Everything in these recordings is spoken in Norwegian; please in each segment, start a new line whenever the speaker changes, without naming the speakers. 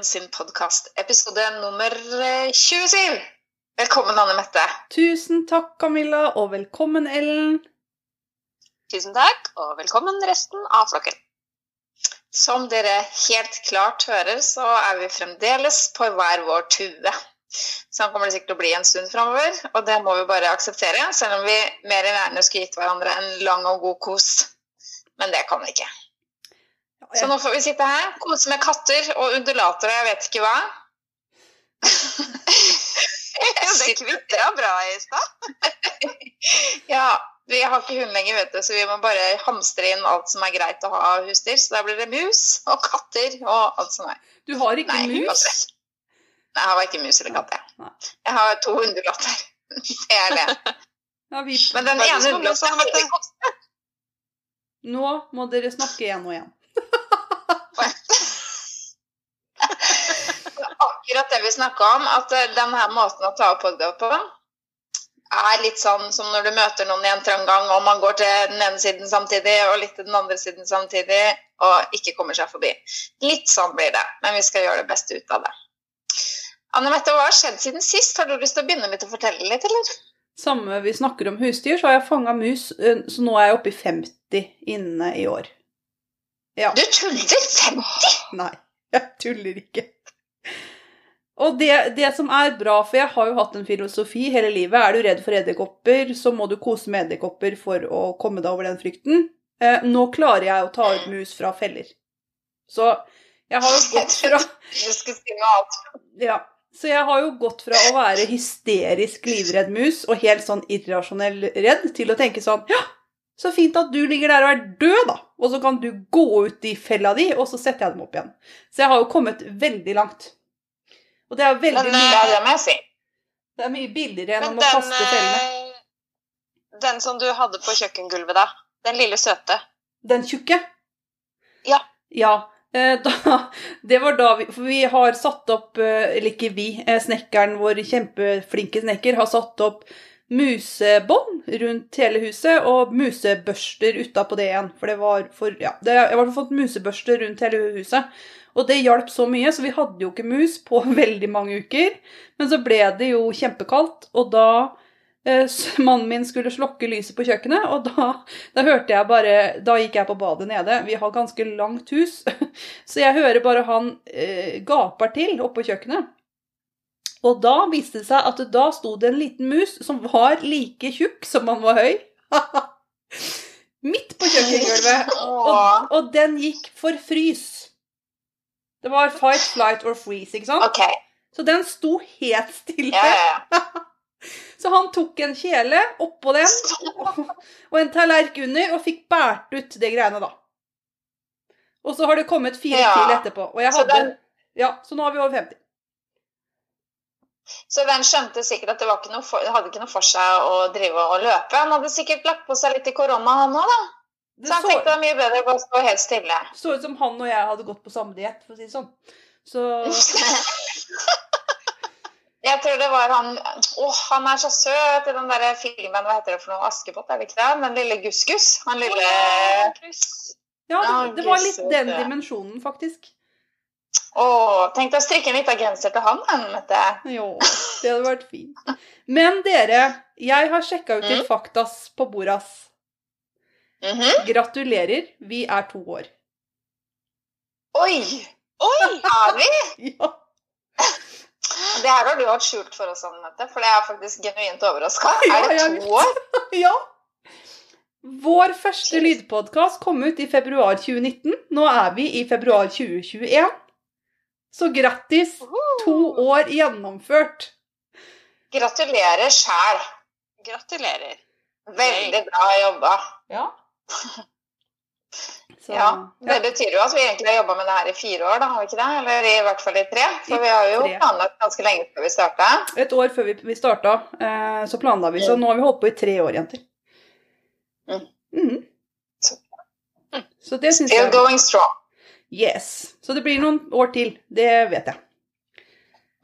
Strikkeflokken sin podkast, episode nummer eh, 27. Velkommen, Anne Mette.
Tusen takk, Camilla, og velkommen, Ellen.
Tusen takk, og velkommen resten av flokken.
Som dere helt klart hører, så er vi fremdeles på hver vår tue. Sånn kommer det sikkert til å bli en stund framover, og det må vi bare akseptere. Selv om vi mer enn gjerne skulle gitt hverandre en lang og god kos. Men det kan vi ikke. Så nå får vi sitte her, kose med katter og undulater og jeg vet ikke hva.
Det kvitra bra i stad.
Ja, vi har ikke hund lenger, vet du, så vi må bare hamstre inn alt som er greit å ha av husdyr. Så da blir det mus og katter og alt som er.
Du har ikke
Nei,
mus?
katter. Nei, jeg har ikke mus eller katt, jeg. Jeg har to undulater. Det er det.
Ja, vi...
Men den ene veldig.
Nå må dere snakke igjen og igjen.
Akkurat det vi snakka om, at eh, denne måten å ta opp podkast på er litt sånn som når du møter noen i en trang gang, og man går til den ene siden samtidig og litt til den andre siden samtidig, og ikke kommer seg forbi. Litt sånn blir det, men vi skal gjøre det beste ut av det. Anne Mette, hva har skjedd siden sist? Har du lyst til å begynne litt å fortelle litt, eller?
Samme vi snakker om husdyr, så har jeg fanga mus, eh, så nå er jeg oppe i 50 inne i år. Ja.
Du tuller! 50!
Nei, jeg tuller ikke. Og det, det som er bra, for jeg har jo hatt en filosofi hele livet Er du redd for edderkopper, så må du kose med edderkopper for å komme deg over den frykten. Eh, nå klarer jeg å ta ut mus fra feller. Så jeg har jo gått fra. Ja. Så jeg har jo gått fra å være hysterisk livredd mus og helt sånn irrasjonell redd, til å tenke sånn Ja, så fint at du ligger der og er død, da. Og så kan du gå ut i fella di, og så setter jeg dem opp igjen. Så jeg har jo kommet veldig langt. Og det er veldig
Men,
mye,
Ja, det må jeg si.
det er mye billigere enn
Men
å
den,
kaste fellene.
eh, den som du hadde på kjøkkengulvet, da. Den lille søte.
Den tjukke?
Ja.
Ja. eh, Da, det var da vi For vi har satt opp eh, Eller ikke vi, snekkeren vår, kjempeflinke snekker, har satt opp musebånd rundt hele huset og musebørster utapå det igjen. For det var for Ja, det, jeg har fått musebørster rundt hele huset. Og det hjalp så mye, så vi hadde jo ikke mus på veldig mange uker. Men så ble det jo kjempekaldt, og da eh, Mannen min skulle slokke lyset på kjøkkenet, og da, da hørte jeg bare Da gikk jeg på badet nede. Vi har ganske langt hus, så jeg hører bare han eh, gaper til oppå kjøkkenet. Og da viste det seg at da sto det en liten mus som var like tjukk som han var høy. Midt på kjøkkengulvet. Og, og den gikk for frys. Det var fight, flight or freeze, ikke sant?
Okay.
Så den sto helt stille.
Ja, ja, ja.
Så han tok en kjele oppå den og en tallerken under og fikk båret ut det greiene, da. Og så har det kommet fire
Ja.
til etterpå. Og jeg
Så den-
Ja, så nå har vi over 50.
Så den skjønte sikkert at det var ikke for, hadde ikke noe for seg å drive og løpe. Han hadde sikkert lagt på seg litt i korona, han òg, da.
Det
Så han tenkte det var mye bedre å stå helt stille.
så ut som han og jeg hadde gått på samme diett, for å si det sånn. Så
Jeg tror det var han Å, han er så søt i den der filmen, hva heter det for noe? Askepott, er det ikke det? Den lille Guskus. Han lille
ja, det, det var litt den dimensjonen, faktisk.
Å, tenk deg å strikke en liten genser til han, Mette.
Jo, det hadde vært fint. Men dere, jeg har sjekka ut litt
Mm.
faktas på bordas.
Mm -hmm.
Gratulerer, vi er to år.
Oi!
Oi!
Er vi?
Ja.
Det her har du hatt skjult for oss, Annette, for det er faktisk genuint overraska.
Ja,
Er det to år?
ja. Vår første lydpodkast kom ut i februar 2019. Nå er vi i februar 2021. Så grattis! To år gjennomført.
Gratulerer sjæl.
Gratulerer.
Veldig bra jobba.
Ja. Så,
Ja, Det betyr jo at vi egentlig har jobba med det her i fire år, da, har vi ikke det? Eller i hvert fall i tre. For vi har jo planlagt ganske lenge før vi starta.
Et år før vi, vi starta, eh, så planla vi, så nå har vi holdt på i tre år, jenter.
Mm.
Mm.
Så-
det syns
Still going strong.
Yes. Så det blir noen år til. Det vet jeg.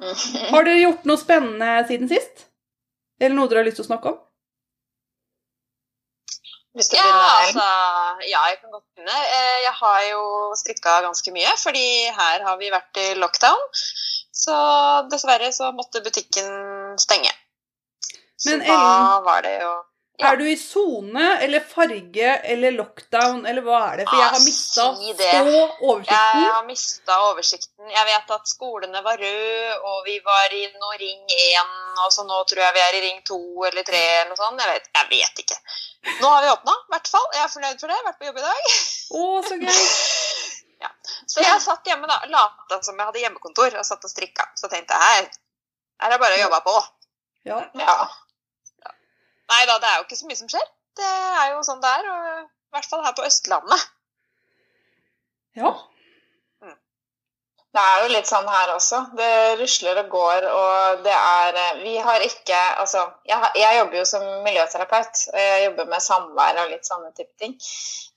Har dere gjort noe spennende siden sist? Eller noe dere har lyst til å snakke om?
Ja, altså, ja, jeg kan godt begynne. Eh, Jeg har jo strikka ganske mye, fordi her har vi vært i lockdown. Så dessverre så måtte butikken stenge. Så
Men
da var det jo Ja.
Er du i sone eller farge eller lockdown, eller hva er det? For jeg har mista
si
oversikten.
Jeg har mista oversikten. Jeg vet at skolene var røde, og vi var i noe ring én, og så nå tror jeg vi er i ring to eller tre eller noe sånt. Jeg vet, jeg vet ikke. Nå har vi åpna, i hvert fall. Jeg er fornøyd for det. Vært på jobb i dag.
Å, så gøy.
Så jeg satt hjemme da, lata som jeg hadde hjemmekontor og satt og strikka. Så tenkte jeg her, her er bare å jobbe på.
Ja.
Ja.
Nei da, det er jo ikke så mye som skjer. Det er jo sånn det er, og i hvert fall her på Østlandet.
ja.
Det er jo litt sånn her også. Det rusler og går, og det er eh, Vi har ikke Altså, jeg, jeg jobber jo som miljøterapeut, og jeg jobber med samvær og litt sånne type ting.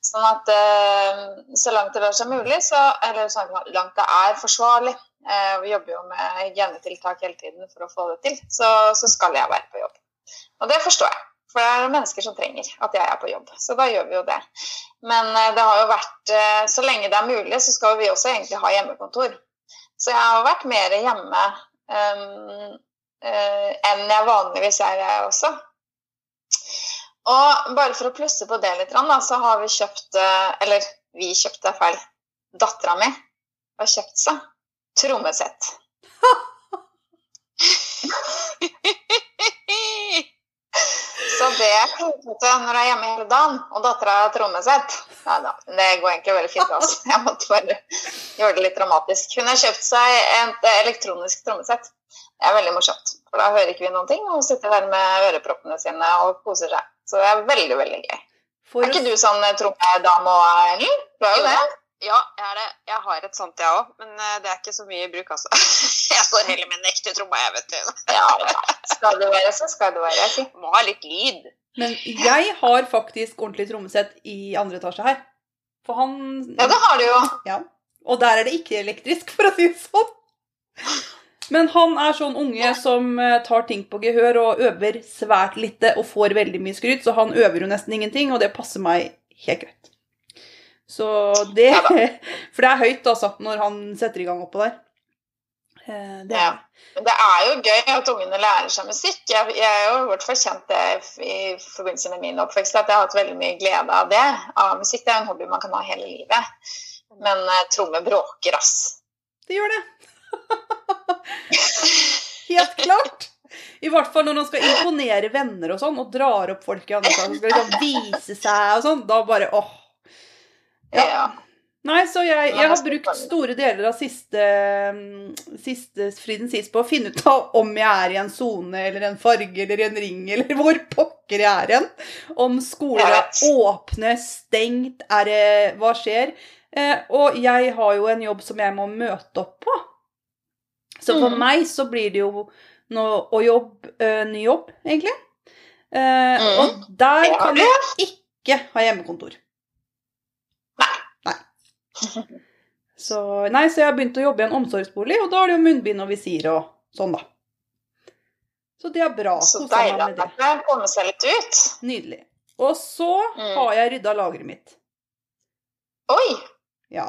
Sånn at eh, så langt det lar seg mulig, så Eller så langt det er forsvarlig eh, Vi jobber jo med hygienetiltak hele tiden for å få det til. Så, så skal jeg være på jobb. Og det forstår jeg. For det er mennesker som trenger at jeg er på jobb. Så da gjør vi jo det. Men eh, det har jo vært eh, Så lenge det er mulig, så skal vi også egentlig ha hjemmekontor. Så jeg har vært mer hjemme um, uh, enn jeg vanligvis er, jeg også. Og bare for å plusse på det litt, så har vi kjøpt Eller vi kjøpte, feil. Dattera mi har kjøpt seg trommesett. Så det er kosete når du er hjemme hele dagen, og dattera har trommesett. Nei da, det går egentlig veldig fint. Altså. Jeg måtte bare gjøre det litt dramatisk. Hun har kjøpt seg et elektronisk trommesett. Det er veldig morsomt, for da hører ikke vi noen ting. Og hun sitter der med øreproppene sine og koser seg. Så det er veldig, veldig gøy.
For
Er ikke du sånn trommedame òg, Ellen? Du er jo det.
Ja, jeg er det. Jeg har et sånt, jeg òg. Men eh, det er ikke så mye i bruk, altså. Jeg står heller med en ekte tromme, jeg, vet du.
Ja. Skal det være, så skal det være. Jeg.
Må ha litt lyd.
men jeg har faktisk ordentlig trommesett i andre etasje her. For han
Ja, det har du jo.
Ja. Og der er det ikke elektrisk, for å si det sånn. Men han er sånn unge som eh, tar ting på gehør og øver svært lite og får veldig mye skryt, så han øver jo nesten ingenting, og det passer meg helt greit. Så det
Ja.
For det er høyt, altså, når han setter i gang oppå der. Eh, Det
Ja.
er
Men det er jo gøy at ungene lærer seg musikk. Jeg, jeg har jo i hvert fall kjent det i forbindelse med min oppvekst, at jeg har hatt veldig mye glede av det. Av musikk. Det er en hobby man kan ha hele livet. Men uh, tromme bråker, ass.
Det gjør det. Helt klart. I hvert fall når han skal imponere venner og sånn, og drar opp folk i andre sal, skal liksom vise seg og sånn. Da bare åh. Ja.
Ja.
Nei, så jeg, jeg har brukt store deler av siste, mm, siste friden sist på å finne ut av om jeg er i en sone eller en farge eller en ring, eller hvor pokker jeg er hen. Om skoler er åpne, stengt, er det Hva skjer? Eh, og jeg har jo en jobb som jeg må møte opp på. Så for
mm.
meg så blir det jo nå å jobbe eh, ny jobb, egentlig. Eh,
mm.
Og der kan du ikke ha hjemmekontor. Så, nei, så jeg har begynt å jobbe i en omsorgsbolig, og da har de jo munnbind og visir og sånn, da. Så det er bra.
Så deilig at
det.
det kommer seg litt ut.
Nydelig. Og så
Mm.
har jeg rydda lageret mitt.
Oi!
Ja.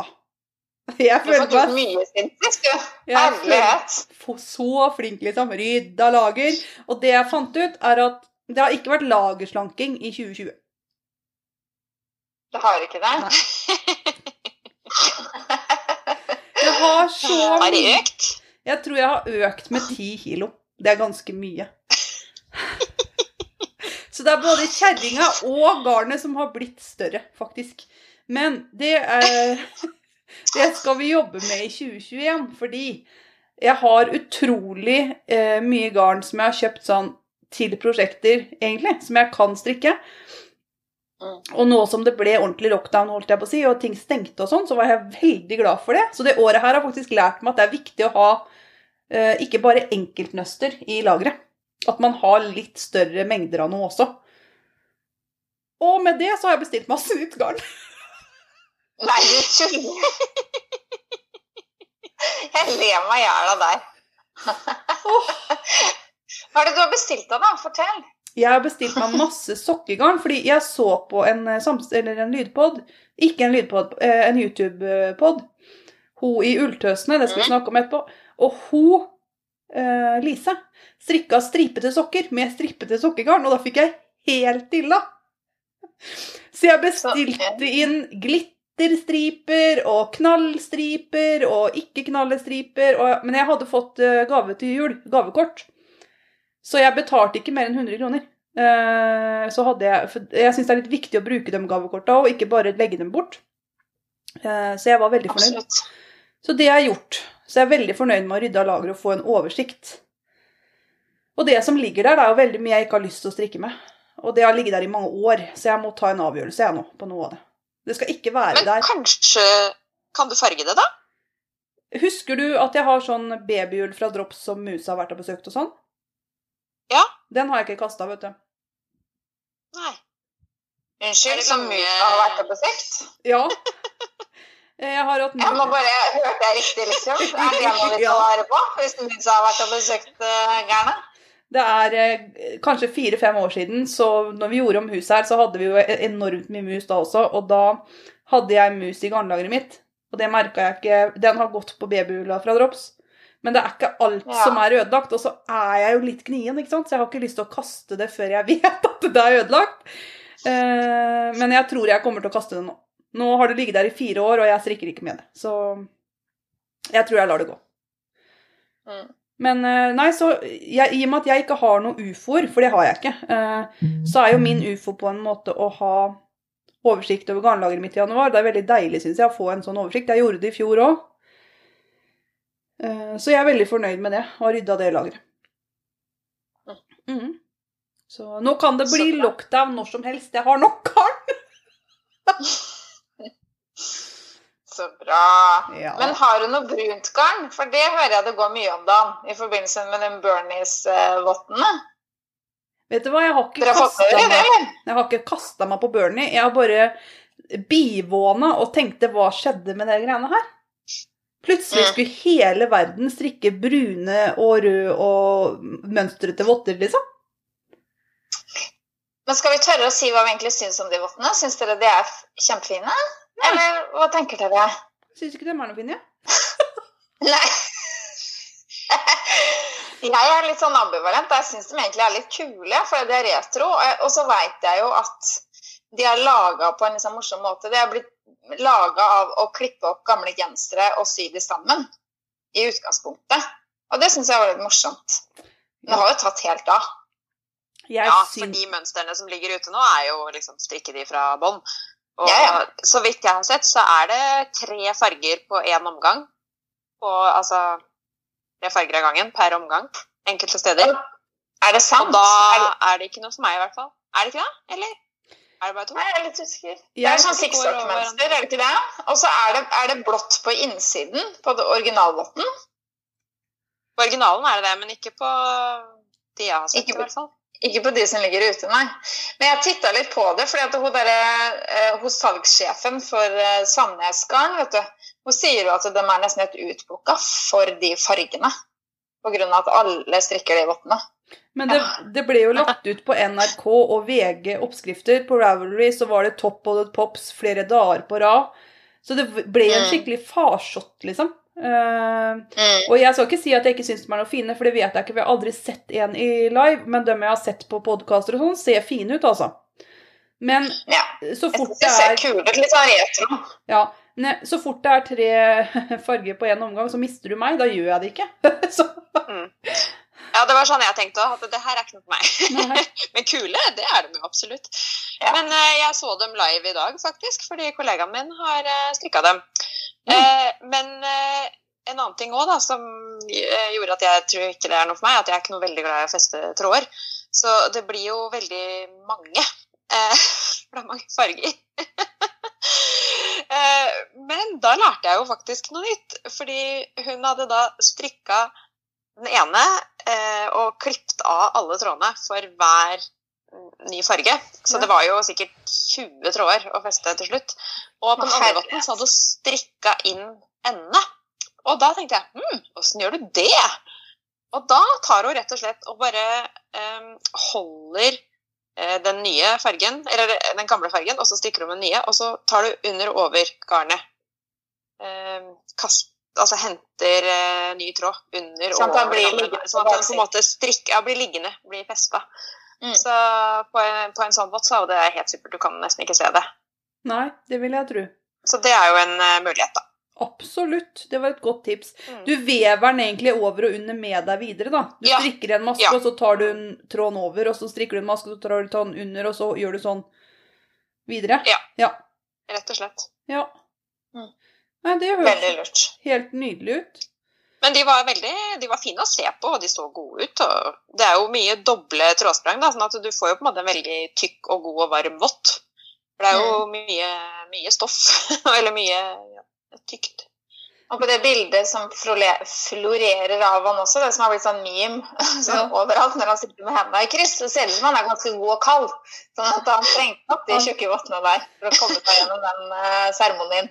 Jeg
Du har fått mye sinnssykt, du. Herlighet.
så flink, liksom. Rydda lager. Og det jeg fant ut, er at det har ikke vært lagerslanking i 2020.
Det har ikke det?
Nei. Har så
Har det økt?
Jeg tror jeg har økt med ti kilo. Det er ganske mye. Så det er både kjerringa og garnet som har blitt større, faktisk. Men det, er, det skal vi jobbe med i 2021, fordi jeg har utrolig eh, mye garn som jeg har kjøpt sånn til prosjekter, egentlig, som jeg kan strikke.
Mm.
Og nå som det ble ordentlig lockdown, holdt jeg på å si, og ting stengte og sånn, så var jeg veldig glad for det. Så det året her har faktisk lært meg at det er viktig å ha eh, ikke bare enkeltnøster i lageret. At man har litt større mengder av noe også. Og med det så har jeg bestilt masse nytt garn.
Nei, du tuller. Jeg ler meg i hjel av deg. Hva er det du har bestilt av, da? Fortell.
Jeg har bestilt meg masse sokkegarn, fordi jeg så på en, eh, eller en lydpod, ikke en lydpod, eh, en YouTube-pod, hun i Ulltøsene, det skal vi snakke om etterpå, og hun, eh, Lise, strikka stripete sokker med stripete sokkegarn, og da fikk jeg helt illa. Så jeg bestilte inn glitterstriper og knallstriper og ikke knallestriper. og, men jeg hadde fått gave til jul, gavekort. Så jeg betalte ikke mer enn 100 kroner. Eh, så hadde jeg for Jeg syns det er litt viktig å bruke de gavekorta og ikke bare legge dem bort. Eh, så jeg var veldig fornøyd.
Absolutt.
Så det har jeg gjort. Så jeg er veldig fornøyd med å rydde av lageret og få en oversikt. Og det som ligger der, det er jo veldig mye jeg ikke har lyst til å strikke med. Og det har ligget der i mange år, så jeg må ta en avgjørelse jeg nå på noe av det. Det skal ikke være
Men
der.
kanskje Kan du farge det, da?
Husker du at jeg har sånn babyhjul fra Drops som Musa har vært og besøkt og sånn?
Ja.
Den har jeg ikke kasta, vet du.
Nei.
Unnskyld,
så
mye har vært og besøkt?
Ja. Jeg har hatt
Jeg må bare Hørte jeg riktig, liksom? Er det noe vi skal være på? Hvis Musa har vært og besøkt uh?
Det er eh, kanskje fire-fem år siden, så når vi gjorde om huset her, så hadde vi jo e- enormt mye mus da også, og da hadde jeg mus i garnlageret mitt. Og det merka jeg ikke Den har gått på babyhula fra Drops. Men det er ikke alt
Ja.
som er ødelagt, og så er jeg jo litt gnien, ikke sant? så jeg har ikke lyst til å kaste det før jeg vet at det er ødelagt. Eh, men jeg tror jeg kommer til å kaste det nå. Nå har det ligget der i fire år, og jeg strikker ikke med det. Så jeg tror jeg lar det gå.
Mm.
Men eh, nei, så jeg, i og med at jeg ikke har noen ufoer, for det har jeg ikke, eh, så er jo min ufo på en måte å ha oversikt over garnlageret mitt i januar. Det er veldig deilig, syns jeg, å få en sånn oversikt. Jeg gjorde det i fjor òg. Så jeg er veldig fornøyd med det, og har rydda det lageret. Mm. Så nå kan det bli lockdown når som helst. Jeg har nok garn!
Så bra.
Ja.
Men har du noe brunt garn? For det hører jeg det går mye om dagen i forbindelse med den Bernies-vottene.
Vet du hva, jeg har ikke kasta meg, meg på Bernie. Jeg har bare bivåna og tenkte hva skjedde med de greiene her? Plutselig skulle hele verden strikke brune og røde og mønstrete votter, liksom.
Men skal vi tørre å si hva vi egentlig syns om de vottene? Syns dere de er kjempefine? kjempefine? Eller hva tenker dere?
Syns ikke de er noe fine?
Nei. Jeg er litt sånn ambivalent. Jeg syns de egentlig er litt kule, for de er retro. Og så veit jeg jo at de er laga på en liksom morsom måte. De er blitt laga av å klippe opp gamle gensere og sy de sammen. I utgangspunktet. Og det syns jeg var litt morsomt. Men det har jo tatt helt av.
Jeg
Ja, for de mønstrene som ligger ute nå, er jo liksom strikke de fra bånn. Og
Ja, ja.
så vidt jeg har sett, så er det tre farger på én omgang. Og altså tre farger av gangen per omgang. Enkelte steder.
Er det sant?
Og da
Er det...
er det ikke noe for meg, i hvert fall. Er det ikke det? Eller? Er det bare to?
Nei, jeg er litt usikker. Det er sånn sikksakk-mønster, er det ikke det? Og så er det, er det blått på innsiden på det originalvotten.
På originalen er det det, men ikke på de jeg har sett, i hvert fall.
Ikke på de som ligger ute, nei. Men jeg titta litt på det, fordi at hun der, eh, hos salgssjefen for eh, Sandnesgarden, vet du, hun sier jo at de er nesten helt utplukka for de fargene. Av at alle strikker de vottene.
Men det, det ble jo lagt ut på NRK og VG oppskrifter. På Ravelry så var det Top of the Pops flere dager på rad. Så det ble en
Mm.
skikkelig farsott, liksom. Eh, og jeg skal ikke si at jeg ikke syns de er noe fine, for det vet jeg ikke. Vi har aldri sett en i live, men dem jeg har sett på podkaster og sånn, ser fine ut, altså. Men
Ja.
så fort
Jeg
syns
de ser
er
kule ut. Litt sånn retro.
ja, så fort det er tre farger på én omgang, så mister du meg. Da gjør jeg det ikke. så,
Ja, det var sånn jeg tenkte òg, at det her er ikke noe for meg.
nei.
Men kule, det er de jo absolutt.
Ja.
Men eh, jeg så dem live i dag, faktisk, fordi kollegaen min har uh, strikka dem.
Mm.
Eh, men eh, en annen ting òg, som eh, gjorde at jeg tror ikke det er noe for meg, at jeg er ikke noe veldig glad i å feste tråder. Så det blir jo veldig mange. Eh, for det er mange farger. Eh, men da lærte jeg jo faktisk noe nytt, fordi hun hadde da strikka den ene eh, og klippet av alle trådene for hver ny farge. Så det var jo sikkert 20 tråder å feste til slutt. Og på den andre votten så hadde hun strikka inn endene. Og da tenkte jeg hm, åssen gjør du det? Og da tar hun rett og slett og bare um, holder den nye fargen, eller den gamle fargen, og så strikker du med den nye, og så tar du under og over garnet. Eh, kast, altså henter eh, ny tråd under
Sånn
og over
blir liggende
sånn at den på en måte strikker, ja, blir liggende, blir festa.
Mm.
Så på en, på en sånn måte så er det helt supert, du kan nesten ikke se det.
Nei, det vil jeg tro.
Så det er jo en eh, mulighet, da.
Absolutt. Det var et godt tips.
Mm.
Du vever den egentlig over og under med deg videre, da. Du
Ja.
strikker en maske,
Ja.
og så tar du en tråden over, og så strikker du en maske, og så tar du tråden under, og så gjør du sånn videre.
Ja.
Ja.
Rett og slett.
ja.
Mm.
Nei, det høres helt nydelig ut.
Men de var veldig de var fine å se på, og de så gode ut. Det er jo mye doble trådsprang, da, sånn at du får jo på en måte en veldig tykk og god og varm vott. For det er jo mye, mye stoff, eller mye tykt.
Og på det bildet som florerer av han også, det som har blitt sånn meme så
Ja.
overalt når han sitter med hendene i kryss, så ser det ut som han er ganske god og kald. Sånn at han trengte opp de tjukke vottene der for å komme seg gjennom den eh, seremonien.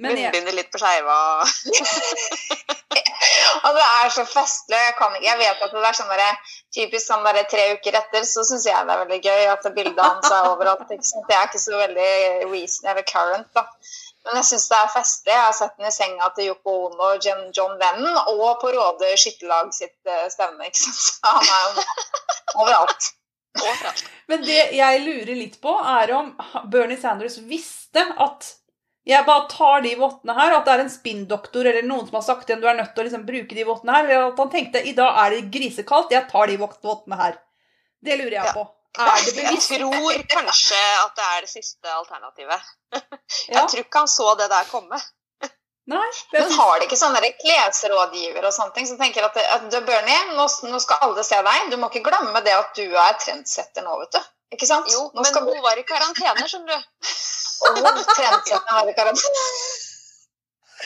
Jeg,
Munnbindet litt på skeiva.
Og det er så festlig. Jeg, kan, ikke- jeg vet at det er sånn der, typisk sånn der tre uker etter, så syns jeg det er veldig gøy at bildet hans er overalt. Ikke sant? Det er ikke så veldig recent eller current, da. Men jeg syns det er festlig. Jeg har sett den i senga til Yoko Ono og John Lennon, og på Råde skytterlag sitt eh, stevne. ikke sant? Så han er jo overalt.
Overalt.
men det jeg lurer litt på, er om Bernie Sanders visste at jeg bare tar de vottene her, at det er en spinndoktor eller noen som har sagt til ham du er nødt til å liksom bruke de vottene her, eller at han tenkte i dag er det grisekaldt, jeg tar de vott- vottene her. Det lurer jeg
Ja.
på. Er det
Jeg tror kanskje at det er det siste alternativet. Jeg tror ikke han så det der komme.
Nei. det
Men har de ikke sånne klesrådgiver og sånne ting som tenker at, at du, Bernie, nå, nå skal alle se deg. Du må ikke glemme det at du er trendsetter nå, vet du. Ikke sant?
Jo,
nå
men
skal
hun var i karantene, skjønner du.
Og trendsetteren var i karantene.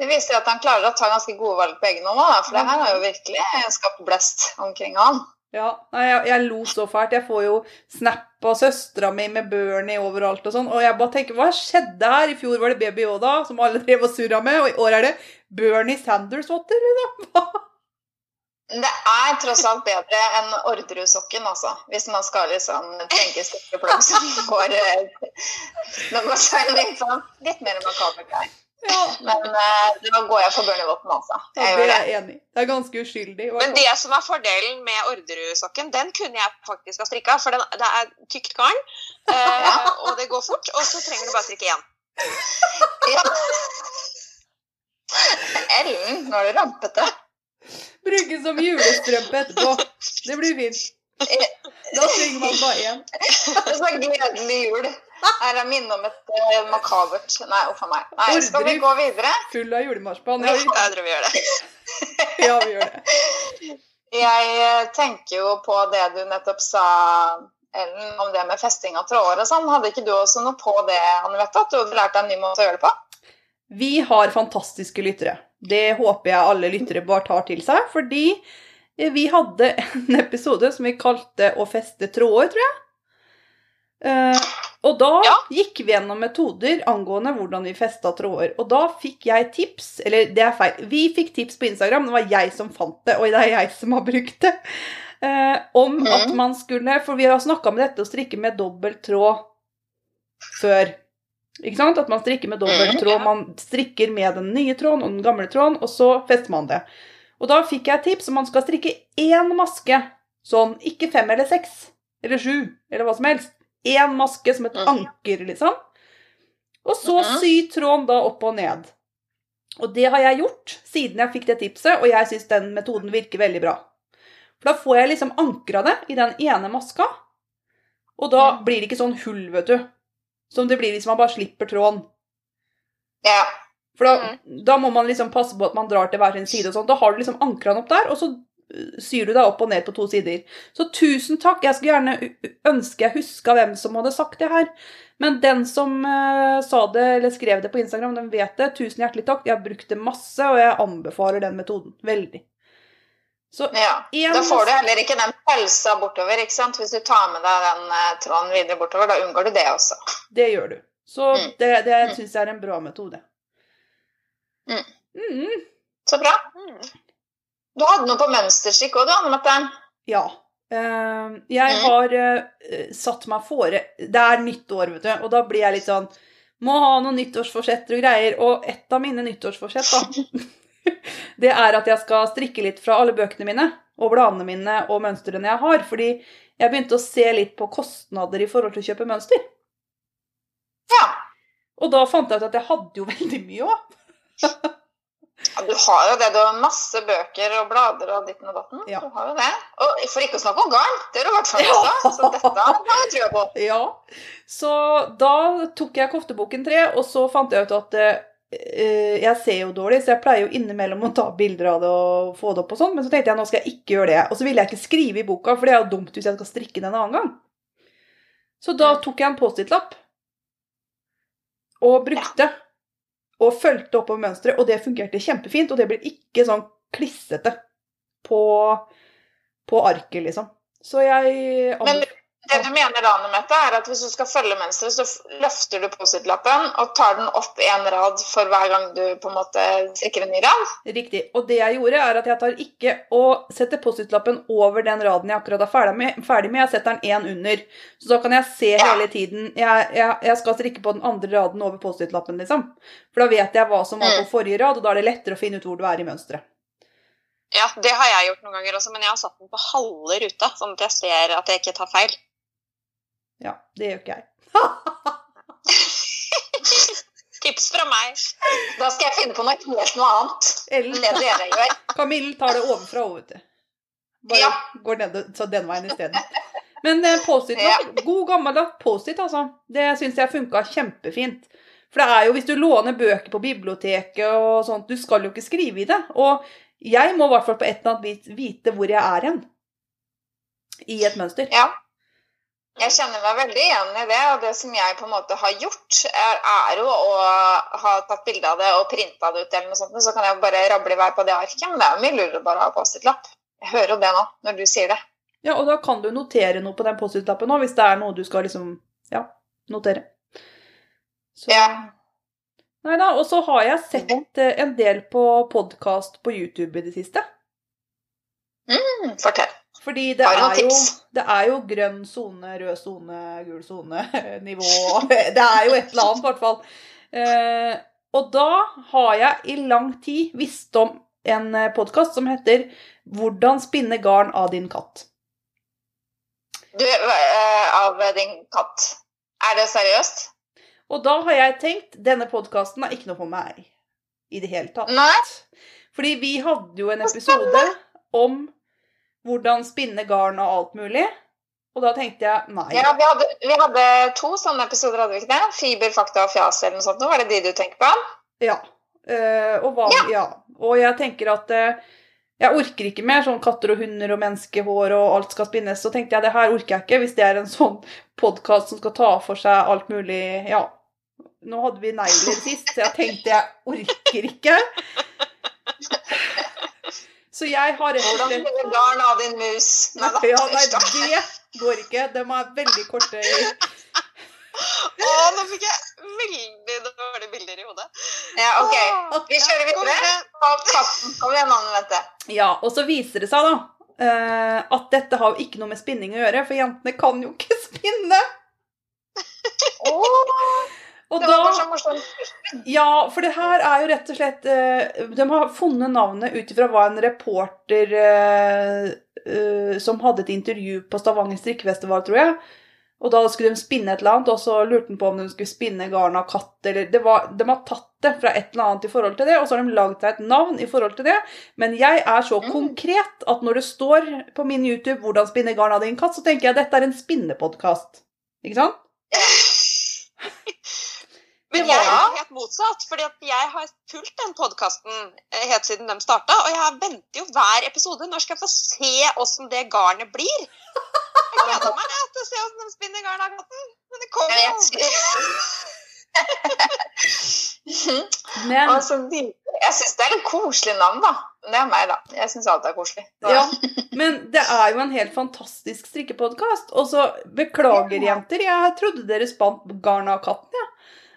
Det viser at han klarer å ta ganske gode valg på egen hånd, for det her har jo virkelig skapt blest omkring han.
Ja, jeg, jeg lo så fælt. Jeg får jo snap av søstera mi med Bernie overalt og sånn. Og jeg bare tenker, hva skjedde her? I fjor var det Baby Yoda, som alle drev og surra med, og i år er det Bernie Sanders-votter, liksom.
Det er tross alt bedre enn Orderud-sokken, altså. Hvis man skal liksom tenke stykkeplagg som går noe Nå går litt sånn litt mer makabert der.
Ja,
Men eh, da går jeg for Børnevåpen, altså.
ja,
Jeg
det er jeg enig i. Det er ganske uskyldig.
Men det som er fordelen med Orderud-sokken, den kunne jeg faktisk ha strikka. For den, det er tykt garn, eh, og det går fort. Og så trenger du bare strikke én.
Ja. Ellen, nå er du rampete.
Bruke som julestrømpe etterpå. Det blir fint. Da trenger man bare én.
Så gledelig jul. Her er minne om et uh, makabert Nei, uff a meg. Nei, skal vi gå videre?
Full av julemarsipan. Ja,
Jeg tror vi gjør det.
ja, vi gjør det.
Jeg eh, tenker jo på det du nettopp sa, Ellen, om det med festing av tråder og sånn. Hadde ikke du også noe på det, Anne? At du hadde lært deg en ny måte å gjøre det på?
Vi har fantastiske lyttere. Det håper jeg alle lyttere bare tar til seg, fordi vi hadde en episode som vi kalte 'Å feste tråder', tror jeg. Eh, og da
Ja.
gikk vi gjennom metoder angående hvordan vi festa tråder. Og da fikk jeg tips Eller det er feil. Vi fikk tips på Instagram, det var jeg som fant det, og det er jeg som har brukt det. eh, om
Mhm.
at man skulle For vi har snakka med dette å strikke med dobbel tråd før. Ikke sant? At man strikker med dobbelt
Mhm.
Man strikker med den nye tråden og den gamle tråden, og så fester man det. Og da fikk jeg et tips om man skal strikke én maske. Sånn, ikke fem eller seks eller sju eller hva som helst. Én maske som et
Mhm.
anker, liksom. Og så
Mhm.
sy tråden da opp og ned. Og det har jeg gjort siden jeg fikk det tipset, og jeg syns den metoden virker veldig bra. For da får jeg liksom ankra det i den ene maska, og da
Mhm.
blir det ikke sånn hull, vet du. Som det blir hvis man bare slipper tråden.
Ja.
For da, da må man liksom passe på at man drar til hver sin side og sånn. Da har du liksom ankra den opp der, og så uh, syr du deg opp og ned på to sider. Så tusen takk. Jeg skulle gjerne ønske jeg huska hvem som hadde sagt det her. Men den som uh, sa det eller skrev det på Instagram, den vet det. Tusen hjertelig takk. Jeg har brukt det masse, og jeg anbefaler den metoden. Veldig. Så
ja.
En
Da får du heller ikke den pølsa bortover, ikke sant? Hvis du tar med deg den eh, tråden videre bortover, da unngår du det også.
det gjør du. Så
Mm.
det, det
Mm.
syns jeg er en bra metode.
Mm.
Mm,
Så bra.
Mm.
Du hadde noe på mønsterskikk òg, du, Anne Mette.
ja. Uh, jeg
Mm.
har uh, satt meg fore Det er nytt år, vet du, og da blir jeg litt sånn Må ha noen nyttårsforsetter og greier. Og et av mine nyttårsforsett, da, det er at jeg skal strikke litt fra alle bøkene mine. Og bladene mine og mønstrene jeg har. Fordi jeg begynte å se litt på kostnader i forhold til å kjøpe mønster.
Ja.
Og da fant jeg ut at jeg hadde jo veldig mye òg.
ja, du har jo det. Du har masse bøker og blader og ditten og datten.
Ja.
Du har jo det. Og for ikke å snakke om garn. Det har du i hvert fall også. Så dette har jeg trua på.
Ja. Så da tok jeg kofteboken 3, og så fant jeg ut at eh, jeg ser jo dårlig, så jeg pleier jo innimellom å ta bilder av det og få det opp og sånn, men så tenkte jeg nå skal jeg ikke gjøre det. Og så ville jeg ikke skrive i boka, for det er jo dumt hvis jeg skal strikke den en annen gang. Så da tok jeg en Post-It-lapp og brukte. Og fulgte oppover mønsteret, og det fungerte kjempefint. Og det ble ikke sånn klissete på, på arket, liksom. Så jeg
Men det du mener da, Mette, er at hvis du skal følge mønsteret, så løfter du Post-It-lappen og tar den opp en rad for hver gang du på en måte strikker en ny rad.
Riktig. Og det jeg gjorde, er at jeg tar ikke og setter Post-It-lappen over den raden jeg akkurat er ferdig med. Ferdig med. Jeg setter den én under. Så da kan jeg se
Ja.
hele tiden jeg, jeg, jeg skal strikke på den andre raden over Post-It-lappen, liksom. For da vet jeg hva som var på
Mm.
forrige rad, og da er det lettere å finne ut hvor du er i mønsteret.
Ja, det har jeg gjort noen ganger også, men jeg har satt den på halve ruta, sånn at jeg ser at jeg ikke tar feil.
Ja, det gjør ikke jeg.
Tips fra meg.
Da skal jeg finne på noe helt noe annet enn det dere gjør.
Camille tar det ovenfra og vet du. Bare
Ja.
går ned, så den veien isteden. Men eh, Post-It, god gammeldags Post-It, altså. Det syns jeg funka kjempefint. For det er jo hvis du låner bøker på biblioteket og sånt, du skal jo ikke skrive i det. Og jeg må i hvert fall på et eller annet vis vite hvor jeg er hen. I et mønster.
Ja. Jeg kjenner meg veldig igjen i det, og det som jeg på en måte har gjort, er, er jo å ha tatt bilde av det og printa det ut, eller noe sånt, så kan jeg bare rable i vei på det arket. Men det er jo mye lurere bare å ha Post-It-lapp. Jeg hører jo det nå, når du sier det.
Ja, og da kan du notere noe på den Post-It-lappen òg, hvis det er noe du skal liksom Ja, notere. Så
Ja.
Nei da, og så har jeg sett eh, en del på podkast på YouTube i det siste.
Mm, fortell.
Fordi det er, jo, det er jo grønn sone, rød sone, gul sone, nivå Det er jo et eller annet, i hvert fall. Eh, og da har jeg i lang tid visst om en podkast som heter 'Hvordan spinne garn av din katt'.
Du, øh, av din katt. Er det seriøst?
Og da har jeg tenkt denne podkasten er ikke noe for meg i det hele tatt.
Nei?
Fordi vi hadde jo en episode om hvordan spinne garn og alt mulig. Og da tenkte jeg nei.
Ja, vi hadde, vi hadde to sånne episoder, hadde vi ikke det? Fiber, fakta og fjas eller noe sånt. Var det de du tenker på?
Ja. Uh, og, hva, ja. og jeg tenker at uh, jeg orker ikke mer sånn katter og hunder og menneskehår og alt skal spinnes. Så tenkte jeg det her orker jeg ikke hvis det er en sånn podkast som skal ta for seg alt mulig Ja. Nå hadde vi negler sist, så jeg tenkte jeg orker ikke. Så jeg har rett og
Hvordan
slett
spinner garn av din mus? Nei da.
Ja, nei, det går ikke. De er veldig korte
Å, nå fikk jeg veldig dårlige bilder i hodet.
Ja, ok. Vi kjører videre. katten. Kom igjen, Anne Mette.
Ja, og så viser det seg da eh, at dette har jo ikke noe med spinning å gjøre, for jentene kan jo ikke spinne.
Åh,
Og
det var
da,
så morsomt.
ja, for det her er jo rett og slett eh, De har funnet navnet ut ifra hva en reporter eh, eh, som hadde et intervju på Stavanger strikkefestival, tror jeg. Og da skulle de spinne et eller annet, og så lurte han på om de skulle spinne garn av katt, eller det var, De har tatt det fra et eller annet i forhold til det, og så har de lagd seg et navn i forhold til det. Men jeg er så
Mm.
konkret at når det står på min YouTube 'Hvordan spinne garn av din katt', så tenker jeg at dette er en spinnepodkast. Ikke sant?
Men jeg er helt motsatt, fordi jeg har fulgt den podkasten helt siden de starta. Og jeg venter jo hver episode. Når skal jeg få se åssen det garnet blir? Jeg gleder meg jeg, til å se åssen de spinner garn av katten. Men det kommer jo aldri.
Men
Altså, de- jeg syns det er et koselig navn, da. Det er meg, da. Jeg syns alt er koselig.
Ja, men det er jo en helt fantastisk strikkepodkast. Og så beklager, jenter, jeg trodde dere spant garn av katten, ja.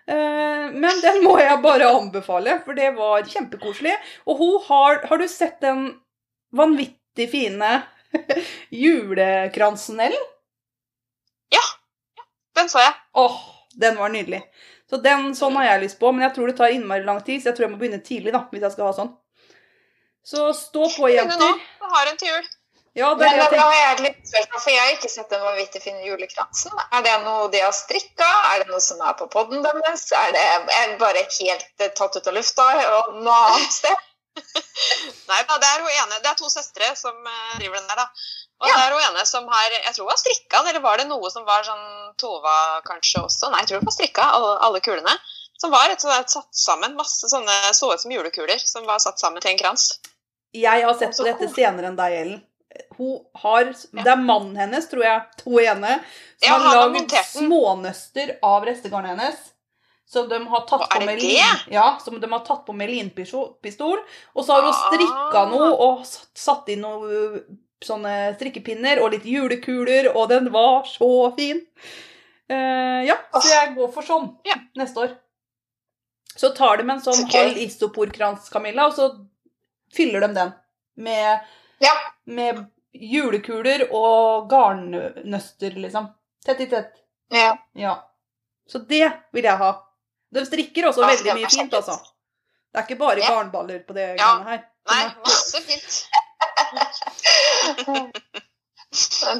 Eh, Men den må jeg bare anbefale, for det var kjempekoselig. Og hun har Har du sett den vanvittig fine Julekransen, Ellen? Ja.
Den så jeg.
Åh, den var nydelig. Så den, sånn har jeg lyst på, men jeg tror det tar innmari lang tid, så jeg tror jeg må begynne tidlig da, hvis jeg skal ha sånn. Så stå på,
jenter. Begynn
nå.
Jeg har en til jul.
Ja, det er
Men da har jeg litt spørsmål, for jeg har ikke sett den vanvittig fine julekransen. Er det noe de har strikka? Er det noe som er på podden deres? Er det er bare helt eh, tatt ut av lufta og noe annet sted?
Nei da, det er hun ene. Det er to søstre som eh, driver den der, da. Og
Ja.
det er hun ene som har Jeg tror hun har strikka den, eller var det noe som var sånn Tova kanskje også? Nei, jeg tror hun har strikka alle, alle kulene. Som var rett og slett satt sammen. Masse sånne så ut som julekuler som var satt sammen til en krans.
Jeg har sett på dette senere enn deg, Ellen. Har, Det er mannen hennes, tror jeg, to ene, som
Ja,
har laget smånøster av restegarnet hennes. Som de har tatt på med lin, ja, som de har tatt på med linpistol. Og så har hun strikka
Ah.
noe og satt- inn noe sånne strikkepinner og litt julekuler, og den var så fin. Uh, ja, så jeg går for sånn
Ja.
neste år. Så tar de en sånn
okay.
halv isoporkrans, Camilla, og så fyller de den med
Ja.
med julekuler og garnnøster, liksom. Tett i tett.
ja.
Ja. Så det vil jeg ha. De strikker også
Ja,
veldig mye fint, altså. Det er ikke bare
Ja.
garnballer på det
Ja.
her.
Nei, masse fint.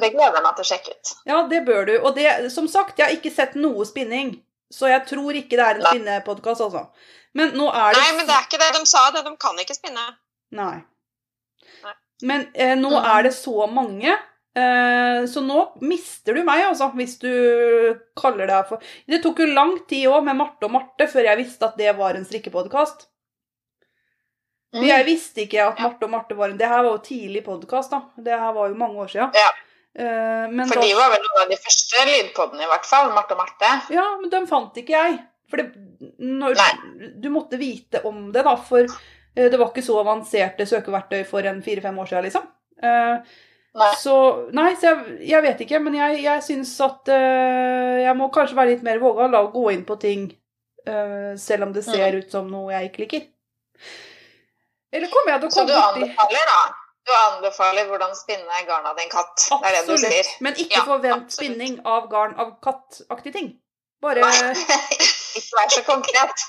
Det gleder jeg meg til å sjekke ut.
Ja, det bør du. Og det, som sagt, jeg har ikke sett noe spinning. Så jeg tror ikke det er en spinnepodkast, altså. Men nå er det
Nei, men det er ikke det. De sa det. De kan ikke spinne.
Nei.
Nei.
Men eh, nå er det så mange, eh, så nå mister du meg, altså, hvis du kaller deg for Det tok jo lang tid òg med Marte og Marte før jeg visste at det var en strikkepodkast.
Mm.
jeg visste ikke at Marte og Marte var en Det her var jo tidlig podkast, da. Det her var jo mange år siden.
Ja.
Eh, men
For
da,
de var vel noen av de første lydpodene, i hvert fall. Marte og Marte.
Ja, men dem fant ikke jeg. For det, når, du måtte vite om det, da. For det var ikke så avanserte søkeverktøy for en fire-fem år siden, liksom. Eh,
Nei.
Så Nei, så jeg, jeg vet ikke. Men jeg, jeg syns at uh, jeg må kanskje være litt mer vågal og gå inn på ting uh, selv om det ser ut som noe jeg ikke liker. Eller kommer jeg til å
Så du
borti
anbefaler, da? Du anbefaler hvordan spinne garn av din katt. Det er det du sier.
Absolutt. Men ikke
Ja,
forvent
absolutt.
spinning av garn av kattaktige ting. Bare
Ikke vær så konkret.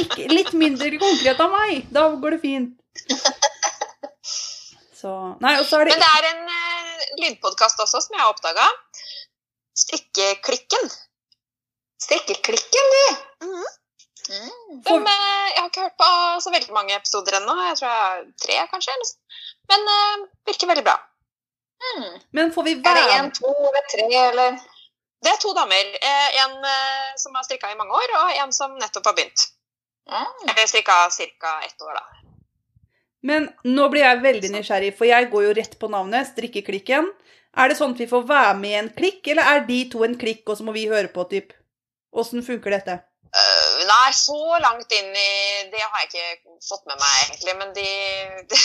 ikke, litt mindre konkret av meg. Da går det fint. Så Nei, og så er det
Men det er en uh, lydpodkast også som jeg har oppdaga. Strikkeklikken.
Strikkeklikken, du.
Mhm.
Mm.
De, eh, jeg har ikke hørt på så veldig mange episoder ennå. Jeg tror jeg har tre, kanskje. Men uh, virker veldig bra.
Mm.
Men får vi være
Er det én, to eller tre, eller?
Det er to damer. Eh, en eh, som har strikka i mange år, og en som nettopp har begynt.
Mm.
Eller strikka ca. ett år, da.
Men nå blir jeg veldig nysgjerrig, for jeg går jo rett på navnet, Strikkeklikken. Er det sånn at vi får være med i en klikk, eller er de to en klikk, og så må vi høre på, typ? Åssen funker dette?
Uh, nei, så langt inn i Det har jeg ikke fått med meg, egentlig. Men de De,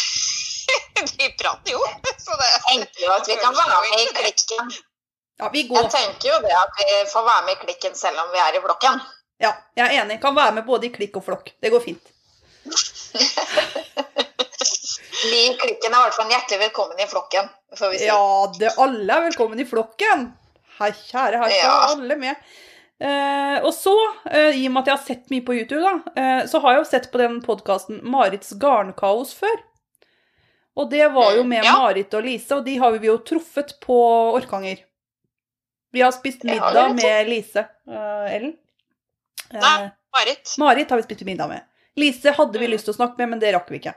de prater jo. Så det
jo at vi kan være med i klikken.
Ja, vi
Jeg tenker jo det at vi får være med i klikken selv om vi er i flokken.
Ja, jeg er enig. Kan være med både i klikk og flokk. Det går fint.
Vi i klikken er i hvert fall hjertelig velkommen i flokken. Får vi si.
Ja, det, alle er velkommen i flokken. Hei, kjære, her
Ja.
alle med. Eh, og så, eh, i og med at jeg har sett mye på YouTube, da, eh, så har jeg jo sett på den podkasten Marits garnkaos før. Og det var jo med
Ja.
Marit og Lise, og de har vi jo truffet på Orkanger. Vi har spist middag
har
med Lise. uh, Ellen? Uh,
Nei. Marit?
Marit har vi spist middag med. Lise hadde vi
Mm.
lyst til å snakke med, men det rakk vi ikke.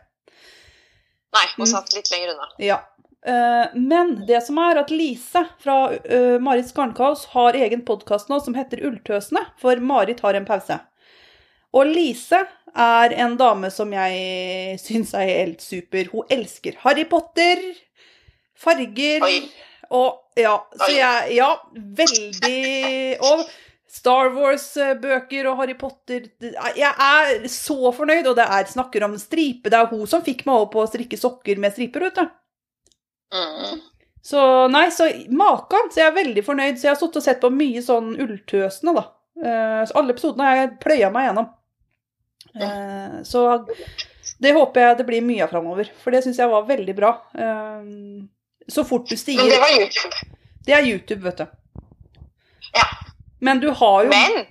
Nei, hun
Mm.
satt litt lenger unna.
Ja. Uh, men det som er at Lise fra uh, Marits Garnkaos har egen podkast nå som heter Ulltøsene, for Marit har en pause. Og Lise er en dame som jeg syns er helt super. Hun elsker Harry Potter, farger
Oi.
Og Ja, så jeg Ja, veldig Og Star Wars-bøker og Harry Potter Jeg er så fornøyd, og det er snakker om stripe. Det er hun som fikk meg over på å strikke sokker med striper, vet du.
Mm.
Så nei, så makan. Så jeg er veldig fornøyd. Så jeg har sittet og sett på mye sånn ulltøsende, da. Eh, så alle episodene har jeg pløya meg gjennom. Eh, så det håper jeg det blir mye av framover. For det syns jeg var veldig bra. Så fort du
Men det var YouTube.
Det er YouTube, vet du.
Ja.
Men du har jo,
Men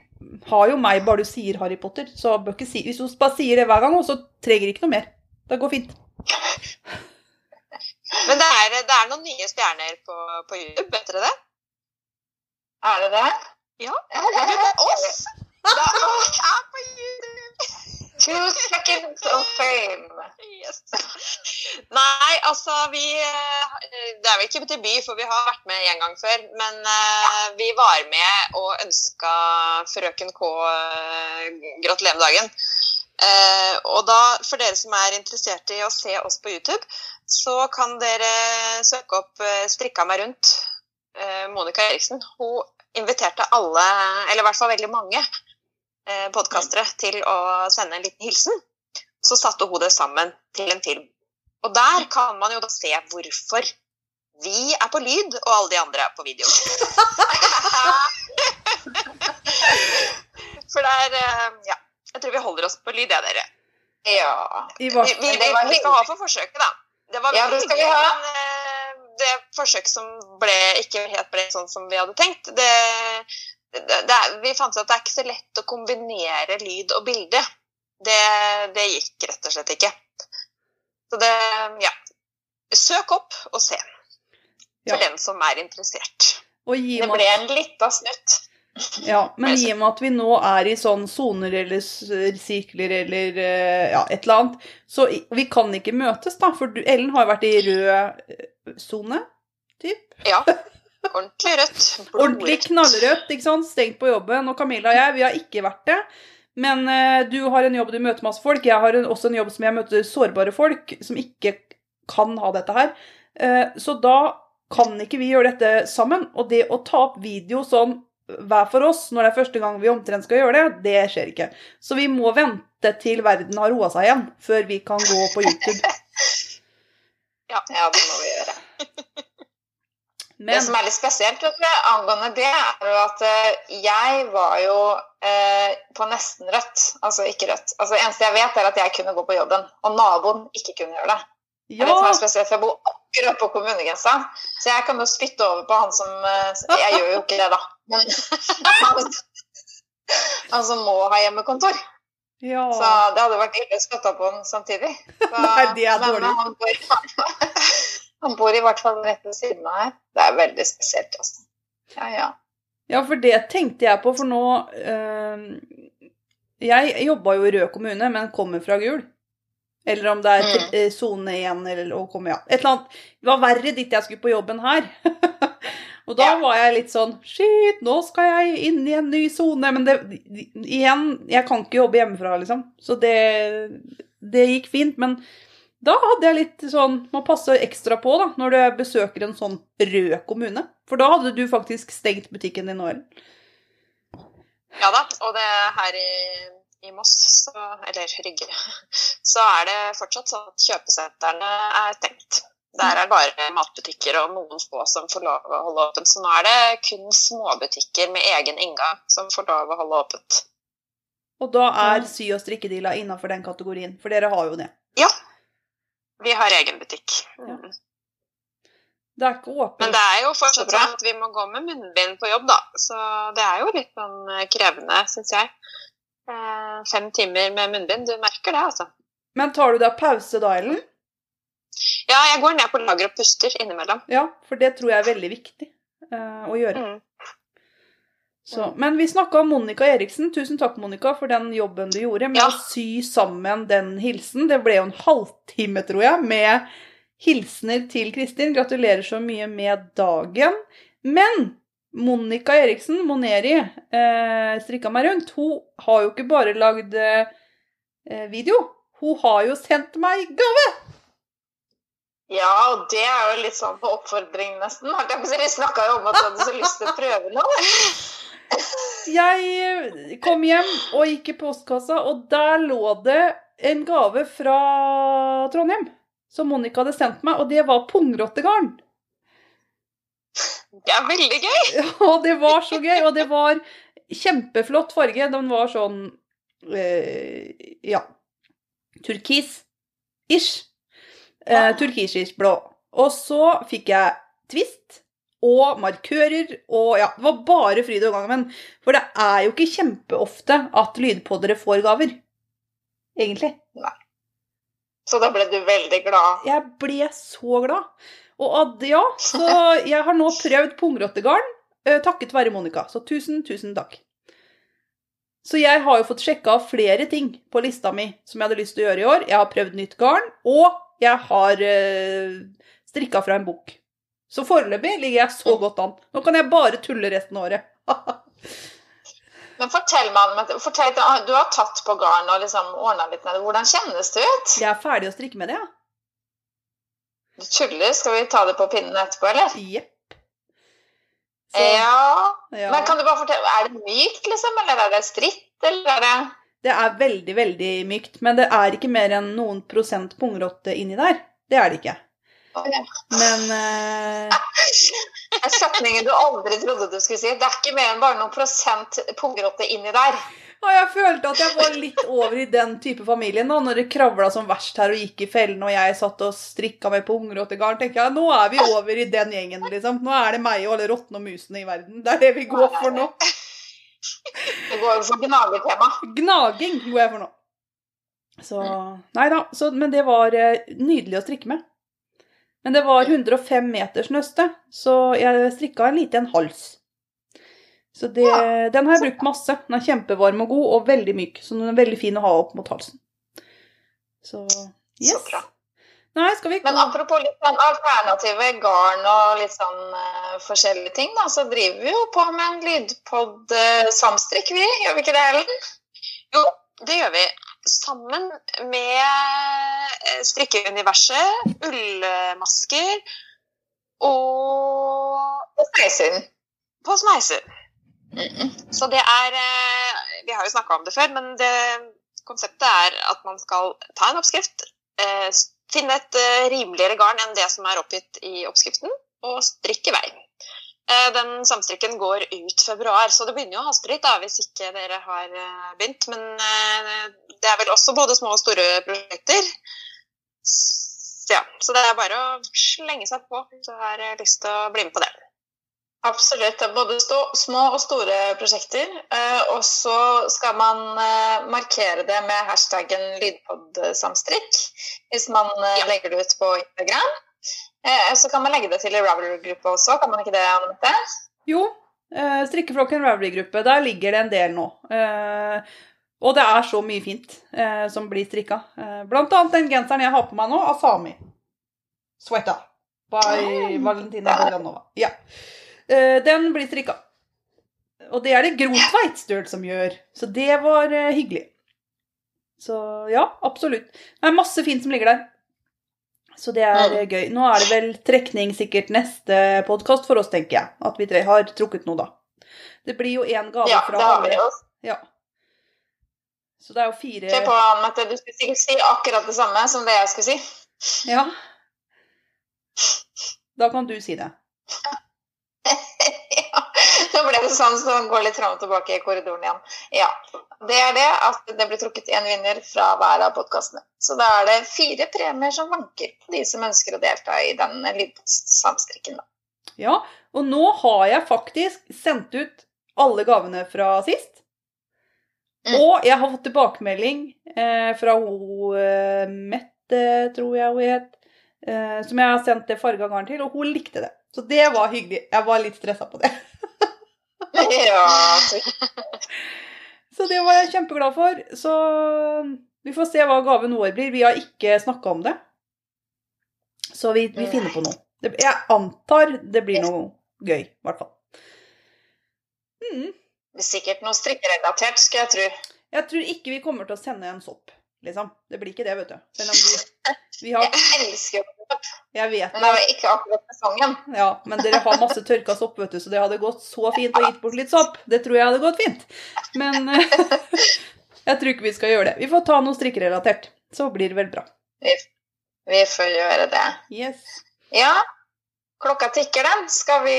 har jo meg bare du sier Harry Potter. Så bør ikke si, hvis du bare sier det hver gang, så trenger du ikke noe mer. Det går fint.
Men det er, det er noen nye stjerner på, på YouTube, vet dere det?
Er det det?
Ja.
Ja.
Oss! Da, oss er på YouTube!
Two seconds of fame.
Yes. Nei, altså vi eh, Det er vel ikke debut, for vi har vært med en gang før. Men uh, vi var med og ønska frøken K uh, gratulerer med dagen. Uh, og da, for dere som er interessert i å se oss på YouTube, så kan dere søke opp 'Strikka meg rundt'. Monica Eriksen. Hun inviterte alle, eller i hvert fall veldig mange, podkastere til å sende en liten hilsen. Så satte hun det sammen til en film. Og der kan man jo da se hvorfor vi er på lyd, og alle de andre er på video. For det er eh, Ja. Jeg tror vi holder oss på lyd, jeg, dere.
Ja.
Vi, vi, vi, vi skal ha for forsøket, da. Det var
Ja, det skal vi ha.
men eh, det forsøk som ble, ikke helt ble sånn som vi hadde tenkt, det, det, det Vi fant ut at det er ikke så lett å kombinere lyd og bilde. Det, det gikk rett og slett ikke. Så det Ja. Søk opp og se. For
Ja.
den som er interessert.
Det ble en lita snutt.
Ja, men i og med at vi nå er i sånn soner eller sirkler eller eh, ja, et eller annet, så vi kan ikke møtes, da. For Ellen har jo vært i rød eh, sone, typ.
Ja. Ordentlig rødt.
Ordentlig knallrødt, ikke sant. Stengt på jobben. Og Camilla og jeg, vi har ikke vært det. Men eh, du har en jobb du møter masse folk. Jeg har en, også en jobb som jeg møter sårbare folk som ikke kan ha dette her. Eh, så da kan ikke vi gjøre dette sammen. Og det å ta opp video sånn hver for oss når det er første gang vi omtrent skal gjøre det, det skjer ikke. Så vi må vente til verden har roa seg igjen, før vi kan gå på YouTube.
Ja, det må vi gjøre. Det som er litt spesielt vet du, angående det, er jo at eh, jeg var jo eh, på nesten rødt. Altså ikke rødt. Altså eneste jeg vet, er at jeg kunne gå på jobben, og naboen ikke kunne gjøre det. Det er vet
hva
er spesielt, for Jeg bor akkurat på kommunegrensa, så jeg kan jo spytte over på han som eh, Jeg gjør jo ikke det, da. Men han, han som må ha hjemmekontor.
ja.
Så det hadde vært ille å spytte på han samtidig. Så,
Nei, det er
men
dårlig.
Han bor, han bor i hvert fall rett ved siden av her. Det er veldig spesielt, altså. Ja, ja.
Ja, for det tenkte jeg på, for nå øh, Jeg jobba jo i Rød kommune, men kommer fra Gul. Eller om det er
Mm.
eh, 1 eller å komme, ja. Et eller annet. Det var verre dit jeg skulle på jobben her. og da
Ja.
var jeg litt sånn Shit, nå skal jeg inn i en ny sone. Men det, igjen, jeg kan ikke jobbe hjemmefra, liksom. Så det, det gikk fint. Men da hadde jeg litt sånn Man passer ekstra på da, når du besøker en sånn rød kommune. For da hadde du faktisk stengt butikken din nå, Ellen.
Ja da, og det her i, i Moss, så, eller Rygge, så er det fortsatt sånn at kjøpesentrene er stengt. Der er det bare matbutikker og noen få som får lov å holde åpent. Så nå er det kun småbutikker med egen inngang som får lov å holde åpent.
Og da er sy- og strikkedealer innafor den kategorien, for dere har jo det.
Ja, vi har egen butikk. Mm.
Det er ikke åpent.
Men det er jo fortsatt sånn at vi må gå med munnbind på jobb, da. Så det er jo litt sånn eh, krevende, syns jeg. Eh, fem timer med munnbind, du merker det, altså.
Men tar du deg pause da, Ellen?
Ja, jeg går ned på lager og puster innimellom.
Ja, for det tror jeg er veldig viktig eh, å gjøre.
Mm.
Så, men vi snakka om Monica Eriksen. Tusen takk, Monica, for den jobben du gjorde med
Ja.
å sy sammen den hilsen. Det ble jo en halvtime, tror jeg, med hilsener til Kristin. Gratulerer så mye med dagen. Men Monica Eriksen, Moneri, eh, strikka meg rundt, hun har jo ikke bare lagd eh, video. Hun har jo sendt meg gave!
Ja, og det er jo litt sånn på oppfordring, nesten. Vi snakka jo om at du hadde så lyst til å prøve noe.
Jeg eh, kom hjem og gikk i postkassa, og der lå det en gave fra Trondheim. Som Monica hadde sendt meg, og det var pungrottegarn.
Det er veldig gøy!
Ja, det var så gøy, og det var kjempeflott farge. Den var sånn eh, ja turkis-ish. Eh, Turkisisk blå. Og så fikk jeg twist og markører og ja, det var bare fryd og gammen. For det er jo ikke kjempeofte at lydpoddere får gaver. Egentlig. Nei.
Så da ble du veldig glad.
Jeg ble så glad. Og ad, ja, så jeg har nå prøvd pungrottegarn eh, takket være Monica. Så tusen, tusen takk. Så jeg har jo fått sjekka flere ting på lista mi som jeg hadde lyst til å gjøre i år. Jeg har prøvd nytt garn, og jeg har uh, strikka fra en bok. Så foreløpig ligger jeg så godt an. Nå kan jeg bare tulle resten av året.
Men fortell meg fortell, Du har tatt på garn og liksom ordna litt med det. Hvordan kjennes det ut?
Jeg er ferdig å strikke med det, ja.
Du tuller. Skal vi ta det på pinnen etterpå, eller?
Jepp.
Ja.
ja.
Men kan du bare fortelle, Er det mykt, liksom? Eller er det stritt? Eller er det
Det er veldig, veldig mykt. Men det er ikke mer enn noen prosent pungrotte inni der. Det er det ikke. Men uh...
En setning du aldri trodde du skulle si. Det er ikke mer enn bare noen prosent pungrotte inni der.
Og jeg følte at jeg var litt over i den type familien nå, når det kravla som verst her og gikk i fellene, og jeg satt og strikka med pungrottegarn. tenker jeg, Nå er vi over i den gjengen, liksom. Nå er det meg og alle rottene og musene i verden. Det er det vi går for nå.
Det går for gnagetema.
Gnaging går jeg for nå. Så Nei da. Så, men det var eh, nydelig å strikke med. Men det var 105 meters nøste, så jeg strikka en liten hals. Så det, den har jeg brukt masse. Den er kjempevarm og god og veldig myk, så den er veldig fin å ha opp mot halsen. Så
Så
yes.
bra.
Nei, skal vi
Men apropos litt sånn alternative garn og litt sånn uh, forskjellige ting, da, så driver vi jo på med en lydpod uh, samstrikk, vi. Gjør vi ikke det, Ellen?
Jo, det gjør vi. Sammen med strikkeuniverset, ullmasker og
Sneisund.
på Mm. Så det er eh, Vi har jo snakka om det før, men det, konseptet er at man skal ta en oppskrift, eh, finne et eh, rimeligere garn enn det som er oppgitt i oppskriften, og strikke i vei. Eh, Den samstrikken går ut februar, så det begynner jo å haste litt da, hvis ikke dere har eh, begynt. Men eh, det er vel også både små og store prosjekter. Så, Ja, så det er bare å slenge seg på hvis du har lyst til å bli med på det.
Absolutt. Det er både stå, små og store prosjekter. Og så skal man markere det med hashtaggen lydpodsamstrikk hvis man
Ja.
legger det ut på Instagram. Eh, så kan man legge det til i Ravelry-gruppa også, kan man ikke det, Anette?
Jo, eh, strikkeflokken Ravelry-gruppe, der ligger det en del nå. Eh, og det er så mye fint eh, som blir strikka. Blant annet den genseren jeg har på meg nå, Asami. Sweater. By
Ah,
Valentina Bolanova. Ja. Den blir strikka. Og det er det Gro Tveitstøl som gjør, så det var hyggelig. Så ja, absolutt. Det er masse fint som ligger der. Så det er ja. gøy. Nå er det vel trekning sikkert neste podkast for oss, tenker jeg. At vi tre har trukket noe, da. Det blir jo én gave
Ja,
fra
det har vi
alle.
jo.
Ja. Så det er jo fire
Se på, Mette, Du skulle sikkert si akkurat det samme som det jeg skulle si.
Ja. Da kan du si det.
ja, Nå ble det sånn som går litt fram og tilbake i korridoren igjen. Ja. Det er det at det blir trukket en vinner fra hver av podkastene. Så da er det fire premier som vanker på de som ønsker å delta i den lydsamstrikken.
Ja, og nå har jeg faktisk sendt ut alle gavene fra sist.
Mm.
Og jeg har fått tilbakemelding eh, fra hun eh, Mette, tror jeg hun het, eh, som jeg har sendt det farga garn til, og hun likte det. Så det var hyggelig. Jeg var litt stressa på det.
ja, så
det var jeg kjempeglad for. Så vi får se hva gaven vår blir. Vi har ikke snakka om det. Så vi, vi finner på noe. Jeg antar det blir noe gøy, i hvert fall. Mm.
det er sikkert noe strikkerelatert, skal jeg tro.
Jeg tror ikke vi kommer til å sende en sopp, liksom. Det blir ikke det, vet du. Selv om vi har
Jeg elsker det,
Jeg vet
men det var ikke akkurat sesongen.
Ja, men dere har masse tørka sopp, vet du, så det hadde gått så fint å gitt bort litt sopp. Det tror jeg hadde gått fint. Men eh, jeg tror ikke vi skal gjøre det. Vi får ta noe strikkerelatert. Så blir det vel bra.
Vi får gjøre det.
Yes.
Ja, klokka tikker den. Skal vi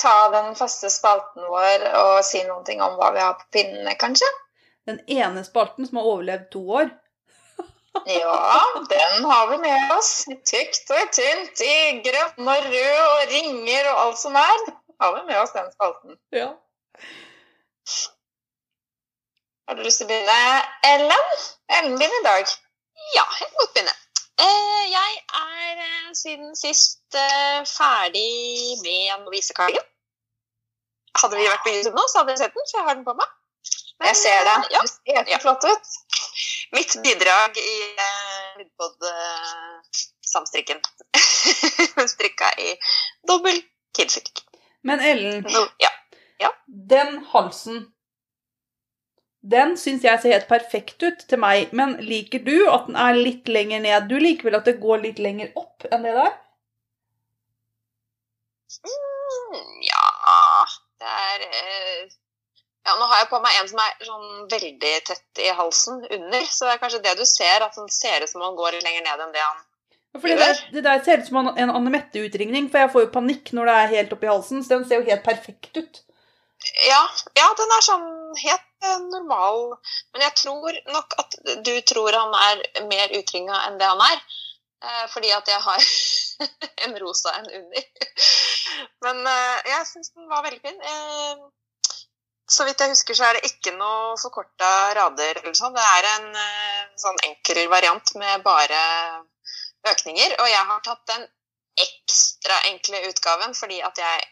ta den faste spalten vår og si noen ting om hva vi har på pinnene, kanskje?
Den ene spalten som har overlevd to år.
Ja, den har vi med oss. I tykt og i tynt, i grønn og rød og ringer og alt som er. Har vi med oss den spalten.
Ja.
Har du lyst til å begynne, Ellen? Ellen begynner i dag.
Ja, jeg kan godt begynne. Eh, jeg er eh, siden sist eh, ferdig med Novisekargen. Hadde vi vært på YouTube nå, så hadde jeg sett den, så jeg har den på meg. Men,
Jeg ser det.
Ja,
Du ser så flott ut.
Mitt bidrag i uh, Lydpod-samstrikken. Strikka i dobbel kidsilk.
Men Ellen,
No, ja.
den halsen Den syns jeg ser helt perfekt ut til meg, men liker du at den er litt lenger ned? Du liker vel at det går litt lenger opp enn det der?
Mm, ja Det er eh, Ja, nå har jeg på meg en som er sånn veldig tett i halsen under, så det er kanskje det du ser, at han ser ut som han går lenger ned enn det han
gjør. det der, det der ser ut som en Anne Mette-utringning, for jeg får jo panikk når det er helt oppi halsen, så den ser jo helt perfekt ut.
Ja, ja, den er sånn helt eh, normal. Men jeg tror nok at du tror han er mer utringa enn det han er. Eh, fordi at jeg har en rosa en under. Men eh, jeg syns den var veldig fin. Så vidt jeg husker, så er det ikke noe forkorta rader eller sånn. Det er en eh, sånn enkel variant med bare økninger. Og jeg har tatt den ekstra enkle utgaven fordi at jeg,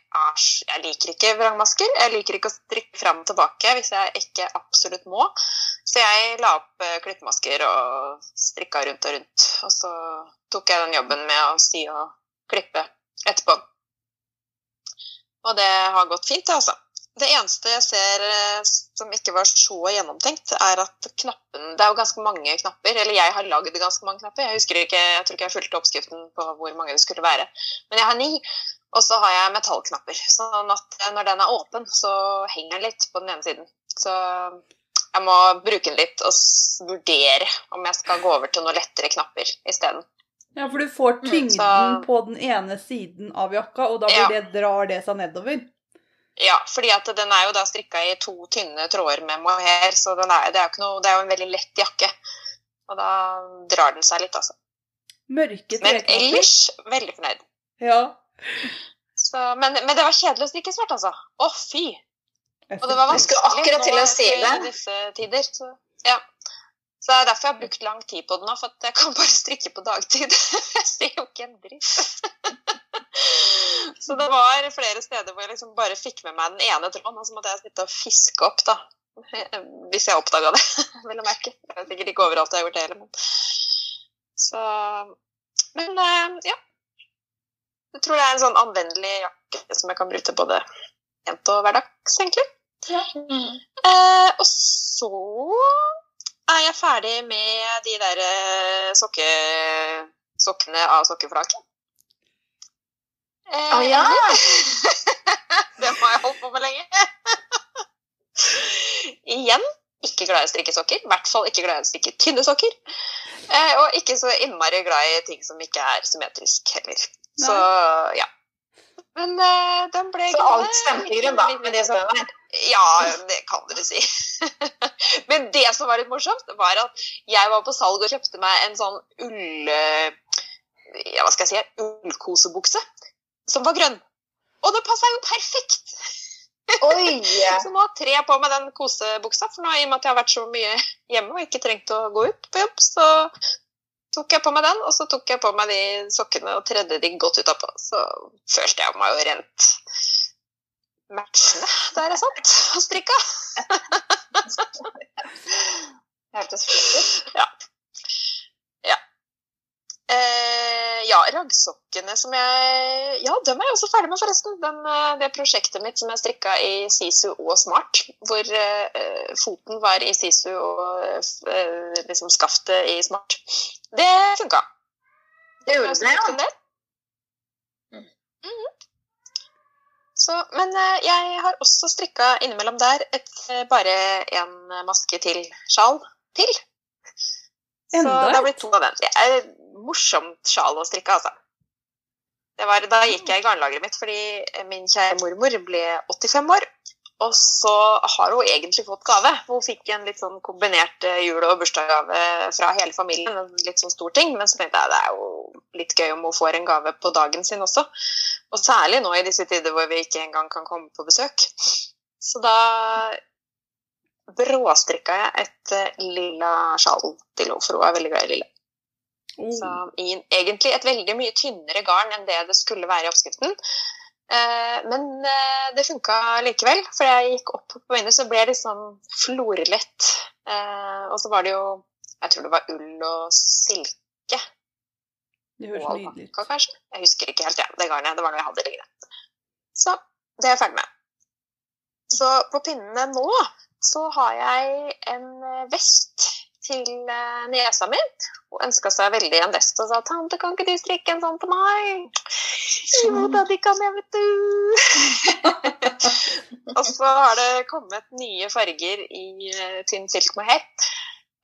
jeg liker ikke vrangmasker. Jeg liker ikke å strikke fram og tilbake hvis jeg ikke absolutt må. Så jeg la opp eh, klippemasker og strikka rundt og rundt. Og så tok jeg den jobben med å sy og klippe etterpå. Og det har gått fint, altså. Det eneste jeg ser eh, som ikke var så gjennomtenkt, er at knappen Det er jo ganske mange knapper. Eller jeg har lagd ganske mange knapper. Jeg husker ikke, jeg tror ikke jeg fulgte oppskriften på hvor mange det skulle være. Men jeg har ni. Og så har jeg metallknapper. Sånn at eh, når den er åpen, så henger den litt på den ene siden. Så jeg må bruke den litt og vurdere om jeg skal gå over til noen lettere knapper isteden.
Ja, for du får
Mm,
tyngden
så-
på den ene siden av jakka, og da blir
Ja.
det, drar det seg nedover.
Ja, fordi at den er jo da strikka i to tynne tråder med mohair, så den er, det, er noe, det er jo en veldig lett jakke. Og da drar den seg litt, altså.
Mørke
Men ellers veldig fornøyd.
Ja.
Så, men, men det var kjedelig å strikke svart, altså. Å, fy! Og det var vanskelig
akkurat til å si det.
i disse tider. Så, ja. så det er derfor jeg har brukt lang tid på den nå, for at jeg kan bare strikke på dagtid. jeg ser jo ikke en dritt. Så det var flere steder hvor jeg liksom bare fikk med meg den ene tråden, og så måtte jeg sitte og fiske opp, da. Hvis jeg oppdaga det, vil jeg merke. Jeg vet sikkert ikke overalt jeg har gjort det heller, men Så Men eh, ja. Jeg tror det er en sånn anvendelig jakke som jeg kan bruke til både jente og hverdags, egentlig. Eh, og så er jeg ferdig med de der eh, sokke, sokkene av sokkeflaket. Eh,
oh, ja!
det har jeg holdt på med lenge. Igjen ikke glad i å strikke sokker. I hvert fall ikke glad i å strikke tynne sokker. Eh, og ikke så innmari glad i ting som ikke er symmetrisk heller. Så ja. Men eh, den ble
Så alt stemte i grunn, da, med det som var der.
ja, det kan dere si. Men det som var litt morsomt, var at jeg var på salg og kjøpte meg en sånn ull... Ja, hva skal jeg si? Ullkosebukse. Som var grønn. Og det passa jo perfekt!
Oi!
Så nå trer jeg på meg den kosebuksa, for nå i og med at jeg har vært så mye hjemme og ikke trengt å gå ut på jobb, så tok jeg på meg den, og så tok jeg på meg de sokkene og tredde de godt utapå. Så følte jeg meg jo rent matchende der jeg satt og strikka.
Hørtes flott ut.
Ja. Eh, ja, raggsokkene som jeg Ja, dem er jeg også ferdig med, forresten. Den, eh, det prosjektet mitt som jeg strikka i Sisu og Smart. Hvor eh, foten var i Sisu og eh, liksom skaftet i Smart. Det funka.
Det gjorde det, ja.
Mm.
Mm.
-hmm. Så, men eh, jeg har også strikka innimellom der et, eh, bare en maske til sjal til. Så det har blitt to av dem. Et morsomt sjal å strikke, altså. Var, da gikk jeg i garnlageret mitt fordi min kjære mormor ble 85 år. Og så har hun egentlig fått gave. Hun fikk en litt sånn kombinert eh, jule- og bursdagsgave fra hele familien. En litt sånn stor ting. Men så tenkte jeg det er jo litt gøy om hun får en gave på dagen sin også. Og særlig nå i disse tider hvor vi ikke engang kan komme på besøk. Så da bråstrikka jeg et eh, lilla sjal til henne, for hun er veldig glad i lilla. Så i egentlig et veldig mye tynnere garn enn det det skulle være i oppskriften. Eh, men eh, det funka likevel, for jeg gikk opp på vinduet, så ble det liksom florlett. Eh, og så var det jo Jeg tror det var ull og silke.
Det høres
Og
nydelig ut.
kanskje. Jeg husker ikke helt, ja, det garnet. Det var noe jeg hadde liggende. Så det er jeg ferdig med. Så på pinnene nå så har jeg en vest til eh, niesa mi. Hun ønska seg veldig en vest og sa 'Tante, kan ikke du strikke en sånn til meg?' Jo da, det kan jeg, vet du. og så har det kommet nye farger i eh, tynn silk mohair.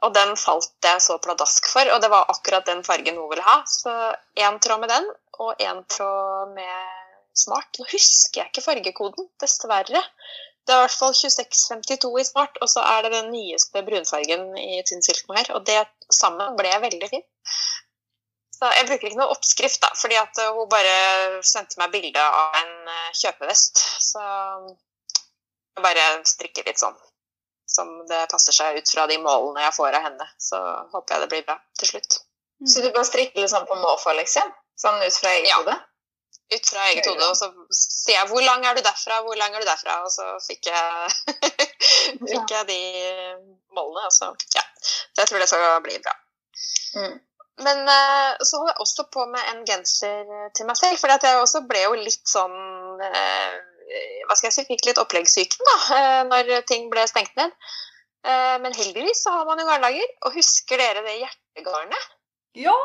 Og den falt jeg så pladask for, og det var akkurat den fargen hun ville ha. Så én tråd med den, og én tråd med smart. Nå husker jeg ikke fargekoden, dessverre. Det er i hvert fall 2652 i svart, og så er det den nyeste brunfargen i tynn silk mohair. Og det sammen ble veldig fint. Så jeg bruker ikke noe oppskrift, da, fordi at hun bare sendte meg bilde av en eh, kjøpevest. Så jeg bare strikker litt sånn som det passer seg ut fra de målene jeg får av henne. Så håper jeg det blir bra til slutt.
Så du bare strikker litt sånn på måfå, liksom? Sånn ut fra eget
Ja. Ut fra eget hode, og så sier jeg 'hvor lang er du derfra', 'hvor lang er du derfra', og så fikk jeg, fikk jeg de målene. Og så, ja. Så jeg tror det skal bli bra.
Mm.
Men eh, så holder jeg også på med en genser til meg selv, for jeg også ble jo litt sånn eh, Hva skal jeg si, fikk litt oppleggssyken da, eh, når ting ble stengt ned. Eh, men heldigvis så har man jo garnlager. Og husker dere det hjertegarnet
Ja!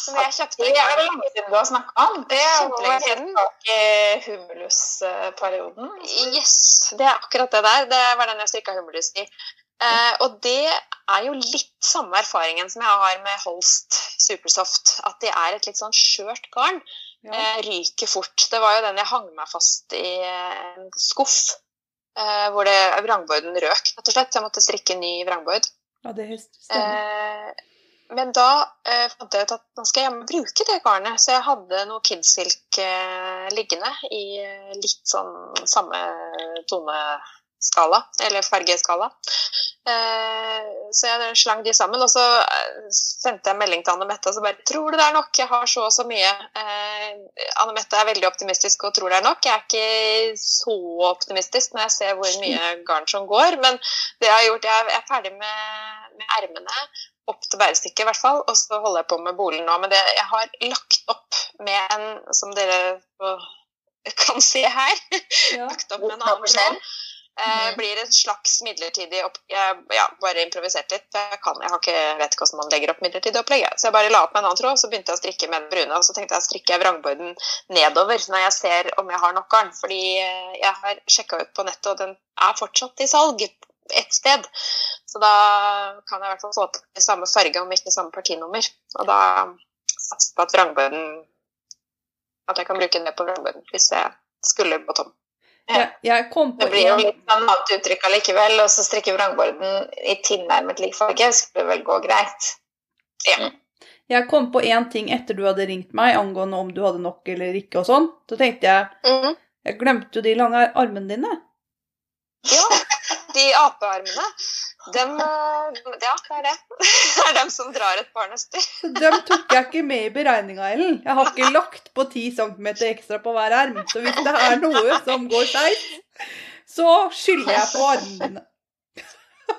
Som jeg kjøpte?
Det er lenge siden du har snakka om. Det er
Kjempelenge siden.
tilbake i Humulus-perioden.
Yes, det er akkurat det der. Det var den jeg strikka humulus i. Uh, og det er jo litt samme erfaringen som jeg har med Holst Supersoft. At det er et litt sånn skjørt garn.
ja.
Uh, ryker fort. Det var jo den jeg hang meg fast i en en skuff. Eh, hvor det, vrangborden røk, rett og slett. Så jeg måtte strikke ny vrangbord.
ja det stemmer.
Men da eh, fant jeg ut at nå skal jeg bruke det garnet. Så jeg hadde noe Kidsilk eh, liggende i eh, litt sånn samme toneskala, eller fargeskala. Eh, så jeg slang de sammen, og så eh, sendte jeg melding til Anne Mette og så bare 'Tror du det er nok? Jeg har så og så mye.' Eh, Anne Mette er veldig optimistisk og tror det er nok. Jeg er ikke så optimistisk når jeg ser hvor mye garn som går, men det jeg har gjort, jeg er ferdig med, med ermene opp til bærestykket i hvert fall, og så holder jeg på med bolen nå. Men det, jeg har lagt opp med en, som dere kan se her,
Ja.
lagt opp med en annen skjell. Eh,
Mhm.
blir et slags midlertidig opp... Jeg ja, bare improvisert litt. Jeg, kan, jeg har ikke, vet ikke hvordan man legger opp midlertidig opplegg. Så jeg bare la opp med en annen tråd, så begynte jeg å strikke med den brune. Og så tenkte jeg å strikke vrangborden nedover når jeg ser om jeg har nok garn. Fordi eh, jeg har sjekka ut på nettet, og den er fortsatt i salg ett sted. Så da kan jeg i hvert fall få til samme farge, om ikke samme partinummer. Og da satser jeg på at vrangborden At jeg kan bruke den på vrangborden hvis jeg skulle gå tom.
Ja, jeg kom på
Det blir jo litt sånn annet uttrykk allikevel, og så strikke vrangborden i tilnærmet lik farge skulle vel gå greit.
Jeg kom på én ting etter du hadde ringt meg angående om du hadde nok eller ikke og sånn. Så tenkte jeg
Mhm.
Jeg glemte jo de lange armene dine.
Ja, de apearmene. Dem, eh, ja, det er det. Det er dem som drar et barn etter.
Så dem tok jeg ikke med i beregninga, Ellen. Jeg har ikke lagt på 10 cm ekstra på hver arm. Så hvis det er noe som går skeivt, så skylder jeg på armene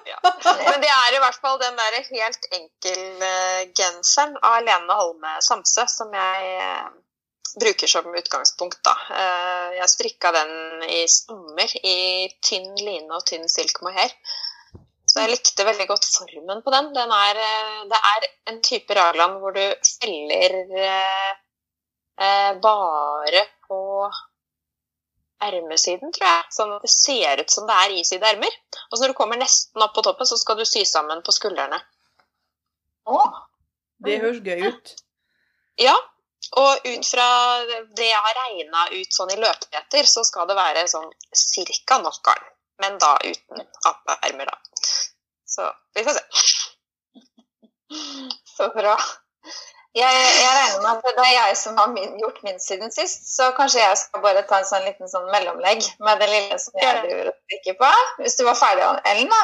Ja.
Men det er i hvert fall den der helt enkel eh, av Lene Holme Samse som jeg eh, bruker som utgangspunkt. Da. Eh, jeg strikka den i sommer i tynn line og tynn silk mohair. Så jeg likte veldig godt formen på den. den er, eh, det er en type raglan hvor du feller eh, eh, bare på ermesiden, tror jeg. Sånn at det ser ut som det er iside ermer. Og så når du kommer nesten opp på toppen, så skal du sy sammen på skuldrene.
Det høres gøy ut.
Ja, og ut fra det jeg har regna ut sånn i løpemeter, så skal det være sånn cirka nok garn. Men da uten apeermer, da. Så vi får se.
Så bra. Jeg, jeg regner med at det er jeg som har min, gjort min siden sist, så kanskje jeg skal bare ta en sånn liten sånn mellomlegg med det lille som jeg driver og strikker på. Hvis du var ferdig, Ellen? da?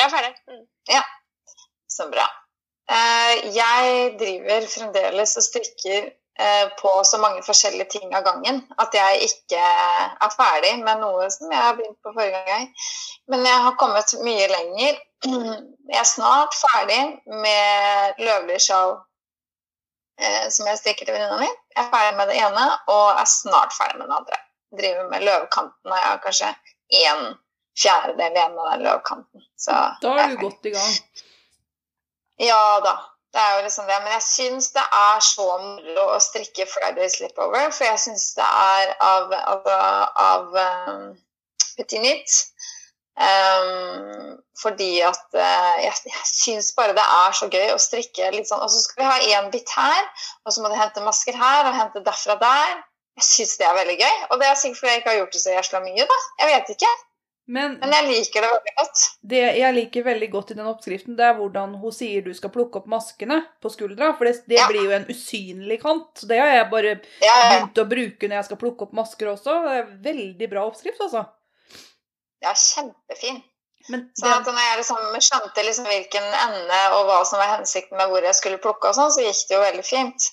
Jeg er ferdig. Mm.
Så bra. Eh, jeg driver fremdeles og strikker på så mange forskjellige ting av gangen at jeg ikke er ferdig med noe som jeg har begynt på forrige gang. Men jeg har kommet mye lenger. Jeg er snart ferdig med Løvlig sjal eh, som jeg stikker til venninna mi. Jeg er ferdig med det ene og er snart ferdig med det andre. Driver med løvkanten, og jeg har kanskje en fjerdedel igjen av den løvkanten. Så
Da er du godt i gang.
ja da, det er jo liksom det. Men jeg syns det er så moro å strikke Friday Slipover, for jeg syns det er av, av, av um, Petit Nytt. Um, fordi at uh, jeg, jeg syns bare det er så gøy å strikke litt sånn Og så skal vi ha én bit her, og så må du hente masker her og hente derfra der. Jeg syns det er veldig gøy. Og det er sikkert fordi jeg ikke har gjort det så jævla mye, da. Jeg vet ikke.
Men
Men jeg liker det veldig godt.
det jeg liker veldig godt i den oppskriften, det er hvordan hun sier du skal plukke opp maskene på skuldra. For det, det
Ja.
blir jo en usynlig kant. Så det har jeg bare
Ja,
begynt å bruke når jeg skal plukke opp masker også. Det er Veldig bra oppskrift, altså.
ja, kjempefin.
Men
Sånn at når jeg liksom skjønte liksom hvilken ende og hva som var hensikten med hvor jeg skulle plukke, og sånn, så gikk det jo veldig fint.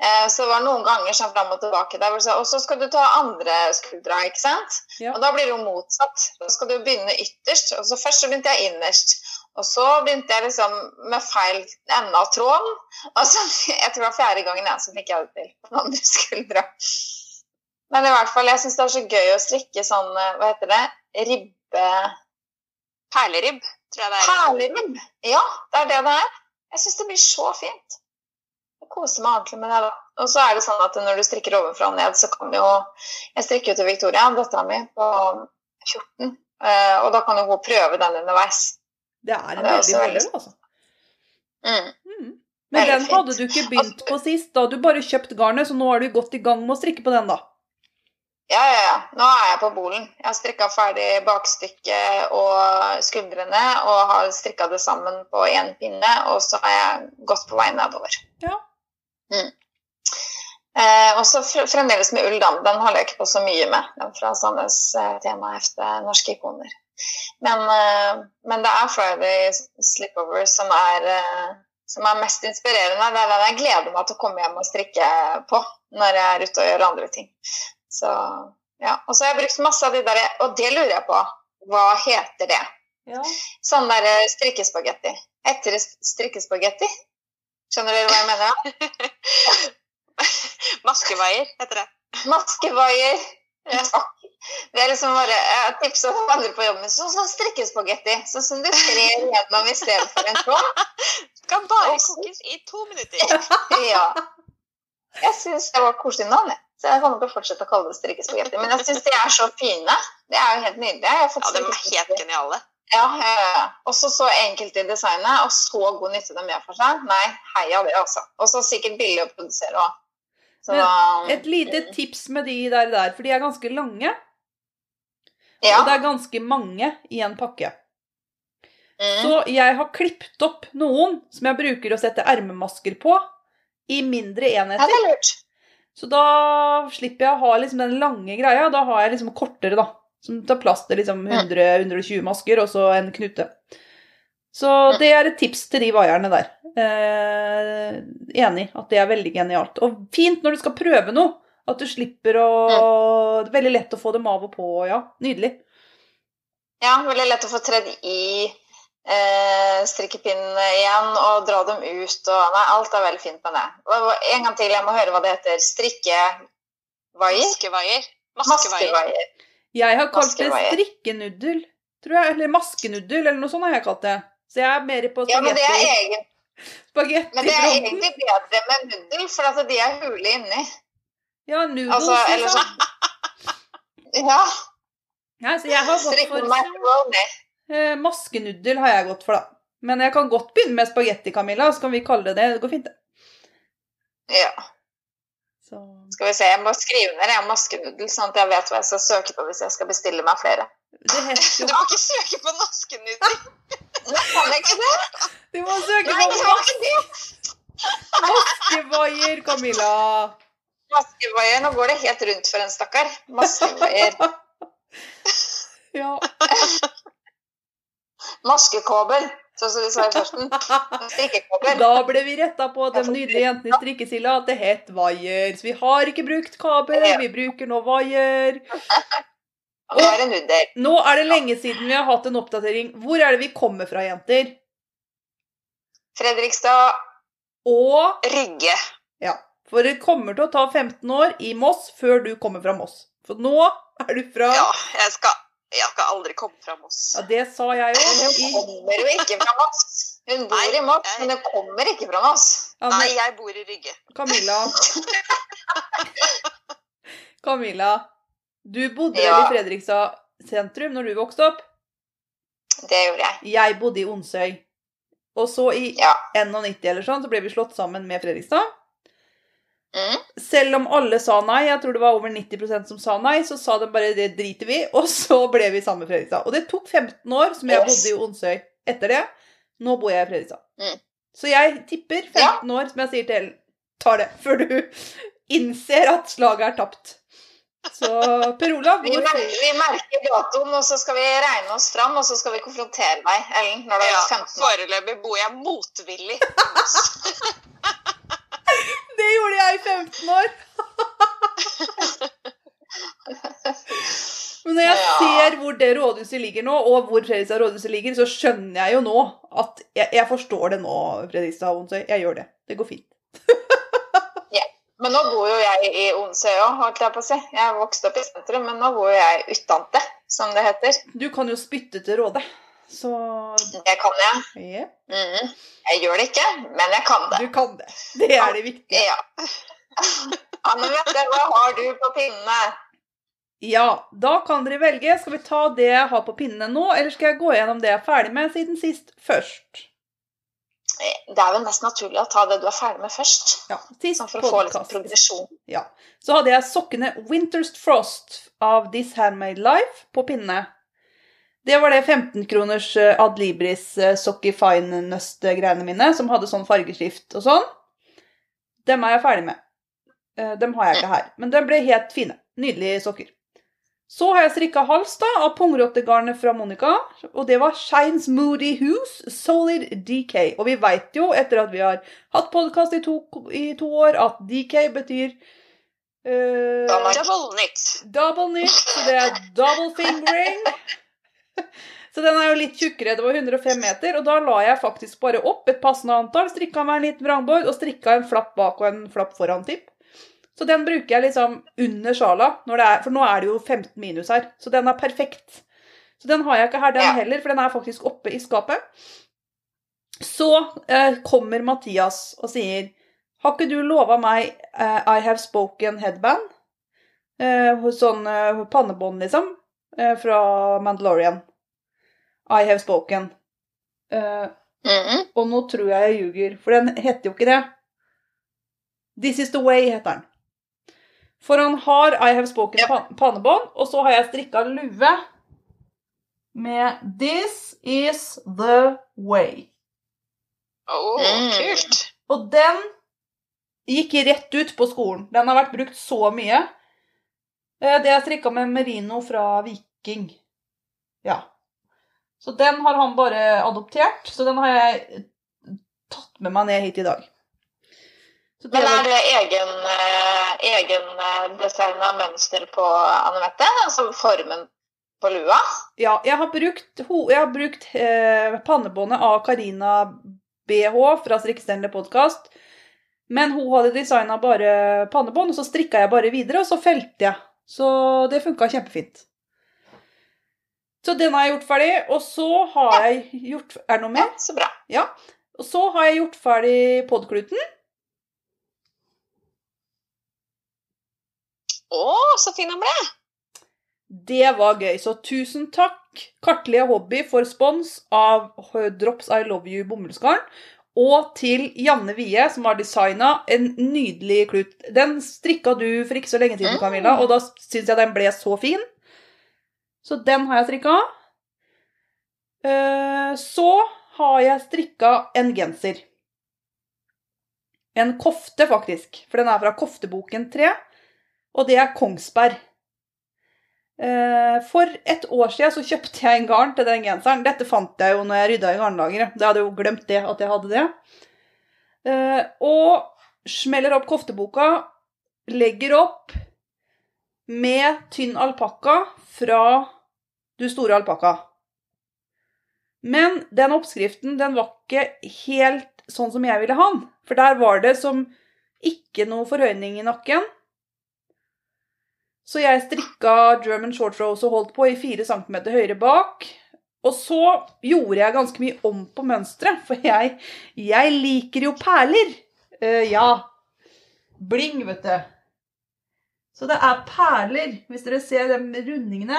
Eh, så det var noen ganger sånn fram og tilbake der hvor du sa Og så skal du ta andre skuldra, ikke sant?
Ja.
Og da blir det jo motsatt. Da skal du begynne ytterst. Og så først så begynte jeg innerst. Og så begynte jeg liksom med feil ende av tråden. Og så, jeg tror det var fjerde gangen jeg så fikk jeg det til på den andre skuldra. Men i hvert fall, jeg syns det er så gøy å strikke sånn, eh, hva heter det, ribbe...
Perleribb, tror jeg det er.
Perleribb! Ja, det er det det er. Jeg syns det blir så fint. Koser meg ordentlig med det. da. Og så er det sånn at når du strikker ovenfra og ned, så kan jo Jeg strikker jo til Victoria, dattera mi, på 14. eh, Og da kan jo hun prøve den underveis.
det er en
det er
veldig fordel, altså.
Mm.
Mm. Men den
fint.
hadde du ikke begynt på sist. Da du bare kjøpt garnet, så nå er du godt i gang med å strikke på den, da.
Ja, ja, ja. Nå er jeg på bolen. Jeg har strikka ferdig bakstykket og skuldrene og har strikka det sammen på én pinne, og så er jeg godt på vei nedover.
Ja.
Mm. Eh, og så fremdeles med ull. Den holder jeg ikke på så mye med. Den fra Sandnes eh, temahefte Norske ikoner. Men, eh, men det er Friday Slipover som er, eh, som er mest inspirerende. Det er den jeg gleder meg til å komme hjem og strikke på når jeg er ute og gjør andre ting. Så, ja. Og så har jeg brukt masse av de der Og det lurer jeg på. Hva heter det?
Ja.
Sånn der strikkespagetti. Etter strikkespagetti? Skjønner dere hva jeg mener?
Maskevaier heter det.
Maskevaier. Ja. Det er liksom bare Jeg tipser andre på jobben min. Sånn som strikkespagetti. Sånn som du trer gjennom i stedet for en tråd.
Skal bare
Også-
kokes i to minutter.
Ja. Jeg syns det var koselig navn, jeg. Så jeg kommer til å fortsette å kalle det strikkespagetti. Men jeg syns de er så fine. Det er jo helt nydelig. Jeg har fått
Ja, de er helt geniale.
Ja, ja, ja. Også så enkelt i designet, og så god nytte de gjør for seg. Nei, heia det, altså. Og så sikkert billig å produsere òg.
Et lite tips med de der, der for de er ganske lange.
ja.
Og det er ganske mange i en pakke.
Mm.
Så jeg har klippet opp noen som jeg bruker å sette ermemasker på, i mindre enheter.
ja, det er lurt.
Så da slipper jeg å ha liksom den lange greia. Da har jeg liksom kortere, da. Som tar plass til liksom 100-120 masker, og så en knute. Så det er et tips til de vaierne der. Eh, enig at det er veldig genialt. Og fint når du skal prøve noe. At du slipper å Det er veldig lett å få dem av og på. Ja, nydelig.
Ja, veldig lett å få tredd i eh, strikkepinnene igjen og dra dem ut og Nei, alt er veldig fint med det. En gang til, jeg må høre hva det heter. Strikkevaier?
Maskevaier. Maskevaier.
Jeg har kalt det strikkenuddel, tror jeg. Eller maskenuddel, eller noe sånt har jeg kalt det. Så jeg er mer på
Ja, men det er,
spagetti. spagetti
men det er egentlig bedre med nuddel, for altså, de er hule inni.
Ja, noodles,
Altså, eller sånn Ja.
Ja, så jeg har gått for eh, maskenuddel har jeg gått for, da. Men jeg kan godt begynne med spagetti, Camilla. Så kan vi kalle det det. Det går fint, det.
Ja.
Så
Skal vi se, jeg må skrive ned jeg maskenudel, sånn at jeg vet hva jeg skal søke på hvis jeg skal bestille meg flere.
Du må ikke søke på
maskenudel! Kan jeg ikke det?
Du må søke
Nei,
på
kan
maskevaier, Camilla.
Maskevaier, nå går det helt rundt for en stakkar. Maskevaier.
Ja.
Maskekåber, sånn som de sa i førsten. Strikkekåber.
Da ble vi retta på de nydelige jentene i strikkesilla at det het vaier. Så vi har ikke brukt kabel, vi bruker nå vaier.
Og.
Nå er det lenge siden vi har hatt en oppdatering. Hvor er det vi kommer fra, jenter?
Fredrikstad,
Og
Rygge.
Ja. For det kommer til å ta 15 år i Moss før du kommer fra Moss. For nå er du fra
Ja, jeg skal, jeg skal aldri komme fra Moss.
Ja, det sa jeg
Men
jo.
hun kommer jo ikke fra Moss. Hun bor
Nei,
i Moss,
jeg-
men hun kommer ikke fra Moss.
Ja,
Nei, jeg bor i Rygge.
Camilla Camilla, du bodde
Ja.
i Fredrikstad sentrum når du vokste opp?
Det gjorde jeg.
Jeg bodde i Onsøy. Og så i
Ja.
91 eller sånn, så ble vi slått sammen med Fredrikstad.
Mm.
Selv om alle sa nei, jeg tror det var over 90% som sa nei, så sa de bare det driter vi, og så ble vi sammen med Fredrikstad. Og det tok 15 år som jeg
Yes.
bodde i Onsøy etter det. Nå bor jeg i Fredrikstad.
Mm.
Så jeg tipper 15 år, som jeg sier til Ellen, tar det før du innser at slaget er tapt. Så Per Olav,
Vi, mer vi merker datoen, og så skal vi regne oss fram, og så skal vi konfrontere deg, Ellen, når du er
Ja,
15 år.
foreløpig bor jeg motvillig.
Det gjorde jeg i 15 år! Men når jeg ser hvor det rådhuset ligger nå, og hvor Fredrikstad rådhuset ligger, så skjønner jeg jo nå at Jeg, jeg forstår det nå, Fredrikstad og Onsøy. Jeg gjør det. Det går fint.
Men nå bor jo jeg i Onsøy òg, holdt jeg på å si. Jeg er vokst opp i sentrum, men nå bor jo jeg utante, som det heter.
Du kan jo spytte til Råde. Så
Det kan jeg.
ja,
Mhm. Jeg gjør det ikke, men jeg kan det.
du kan det. Det er det viktige.
Ja. Anne-Mette, hva har du på pinnene?
Ja, da kan dere velge. Skal vi ta det jeg har på pinnene nå, eller skal jeg gå gjennom det jeg er ferdig med siden sist først?
Det er vel mest naturlig å ta det du er ferdig med først.
Ja, sist
Sånn for å få litt progresjon.
Ja. Så hadde jeg sokkene Winter's Frost av This Handmade Life på pinne. Det var det 15-kroners eh, Ad Libris eh, Socky Fine-nøst-greiene mine, som hadde sånn fargeskift og sånn. Dem er jeg ferdig med. Eh, Dem har jeg ikke her. Men de ble helt fine. Nydelige sokker. Så har jeg strikka hals da, av pungrottegarnet fra Monica. Og det var Shines Moody House Solid DK. Og vi veit jo, etter at vi har hatt podkast i, i to år, at DK betyr
uh,
Double knit.
Double knit, så det er double fingering. Så den er jo litt tjukkere. Det var 105 meter, og da la jeg faktisk bare opp et passende antall. Strikka meg en liten vrangbord og strikka en flapp bak og en flapp foran tipp. Så den bruker jeg liksom under sjala, er, for nå er det jo 15 minus her. Så den er perfekt. Så den har jeg ikke her, den heller, for den er faktisk oppe i skapet. Så eh, kommer Mathias og sier Har ikke du lova meg eh, I have spoken headband? Eh, sånn eh, pannebånd, liksom. Eh, fra Mandalorian. I have spoken. Uh,
mm -hmm.
og nå tror jeg jeg ljuger, for den heter jo ikke det. This is the way, heter den. For han har I have spoken
Ja.
pannebånd, og så har jeg strikka lue med This is the way.
Oh,
Mm.
kult.
Og den gikk rett ut på skolen. Den har vært brukt så mye. Eh, Det er strikka med merino fra Viking. Ja. Så den har han bare adoptert. Så den har jeg tatt med meg ned hit i dag. Så det
Men er det egen, eh, egen eh, designa mønster på Anne-Mette? Altså formen på lua?
Ja, jeg har brukt, jeg har brukt eh, pannebåndet av Karina BH fra Strikkestjernene podkast. Men hun hadde designa bare pannebånd, og så strikka jeg bare videre, og så felte jeg. Så det funka kjempefint. Så den har jeg gjort ferdig, og så har jeg gjort Er det noe mer?
Ja, så bra.
Ja. Og så har jeg gjort ferdig podkluten.
Å, så fin han ble.
Det var gøy, så tusen takk, Kartlige Hobby, for spons av Drops I Love You bomullsgarn. Og til Janne Wie, som har designa en nydelig klut. Den strikka du for ikke så lenge siden,
Mm.
Camilla, og da syns jeg den ble så fin. Så den har jeg strikka. Eh, Så har jeg strikka en genser. En kofte, faktisk. For den er fra Kofteboken 3. Og det er Kongsberg. Eh, For et år siden så kjøpte jeg en garn til den genseren. Dette fant jeg jo når jeg rydda i garnlageret. Jeg hadde jo glemt det, at jeg hadde det. Eh, Og smeller opp kofteboka, legger opp med tynn alpakka fra Du store alpakka. Men den oppskriften den var ikke helt sånn som jeg ville ha den. For der var det som ikke noe forhøyning i nakken. Så jeg strikka German short rose og holdt på i 4 cm høyre bak. Og så gjorde jeg ganske mye om på mønsteret, for jeg, jeg liker jo perler. Uh, ja. Bling, vet du. Så det er perler, hvis dere ser de rundingene.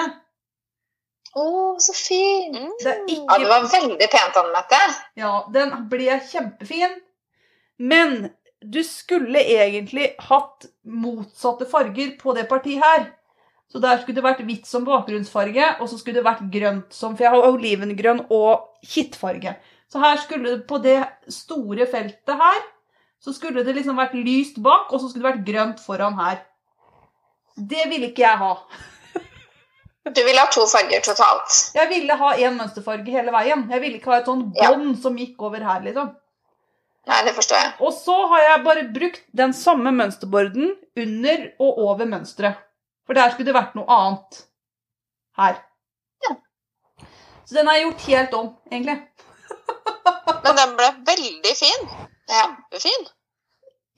Å, så fin.
Mm.
Det ikke...
Ja, det var veldig pent, Anne Mette.
Ja, den ble kjempefin. Men du skulle egentlig hatt motsatte farger på det partiet her. Så der skulle det vært hvitt som bakgrunnsfarge, og så skulle det vært grønt som For jeg har olivengrønn og kittfarge. Så her skulle det på det store feltet her, så skulle det liksom vært lyst bak, og så skulle det vært grønt foran her. Det ville ikke jeg ha.
Du ville ha to farger totalt.
Jeg ville ha én mønsterfarge hele veien. Jeg ville ikke ha et sånn
Ja.
bånd som gikk over her, liksom.
Nei, det forstår jeg.
Og så har jeg bare brukt den samme mønsterborden under og over mønsteret. For der skulle det vært noe annet her.
Ja.
Så den har jeg gjort helt om, egentlig.
Men den ble veldig fin.
Ja.
Kjempefin.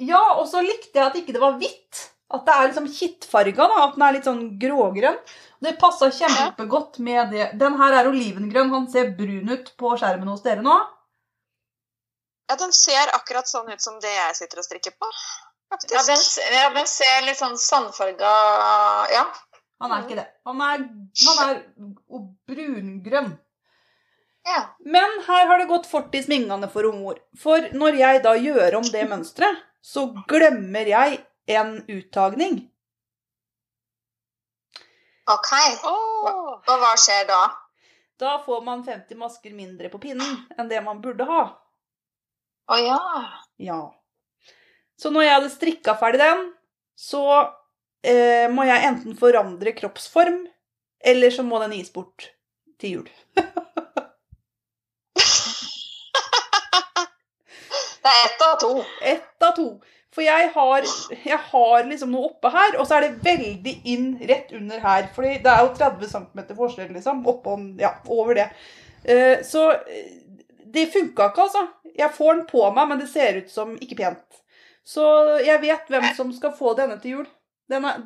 Ja, og så likte jeg at ikke det var hvitt. At det er liksom kittfarga, da. At den er litt sånn grågrønn. Det passa kjempegodt med det. Den her er olivengrønn. Han ser brun ut på skjermen hos dere nå.
Ja, den ser akkurat sånn ut som det jeg sitter og strikker på. Faktisk.
Ja, den, ja, den ser litt sånn sandfarga Ja.
Han er ikke det. Han er, han er brungrønn.
ja.
Men her har det gått fort i svingene for mor. For når jeg da gjør om det mønsteret, så glemmer jeg en uttagning.
OK.
Oh.
Og hva skjer da?
Da får man 50 masker mindre på pinnen enn det man burde ha.
Å ja.
Ja. Så når jeg hadde strikka ferdig den, så eh, må jeg enten forandre kroppsform, eller så må den gis bort til jul.
Det er ett av to.
Ett av to. For jeg har, jeg har liksom noe oppe her, og så er det veldig inn rett under her. For det er jo 30 cm forskjell, liksom. Oppå, ja, over det. Eh, Så eh, det funka ikke, altså. Jeg får den på meg, men det ser ut som ikke pent. Så jeg vet hvem som skal få denne til jul. Den er,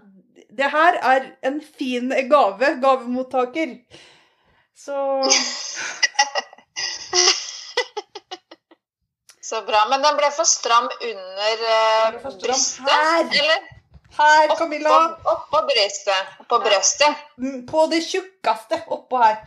det her er en fin gave. Gavemottaker. Så
Så bra. Men den ble for stram under
uh, for stram
brystet?
her.
Eller
her,
oppå,
Camilla.
oppå brystet? På brøstet?
Mm, På det tjukkeste oppå her.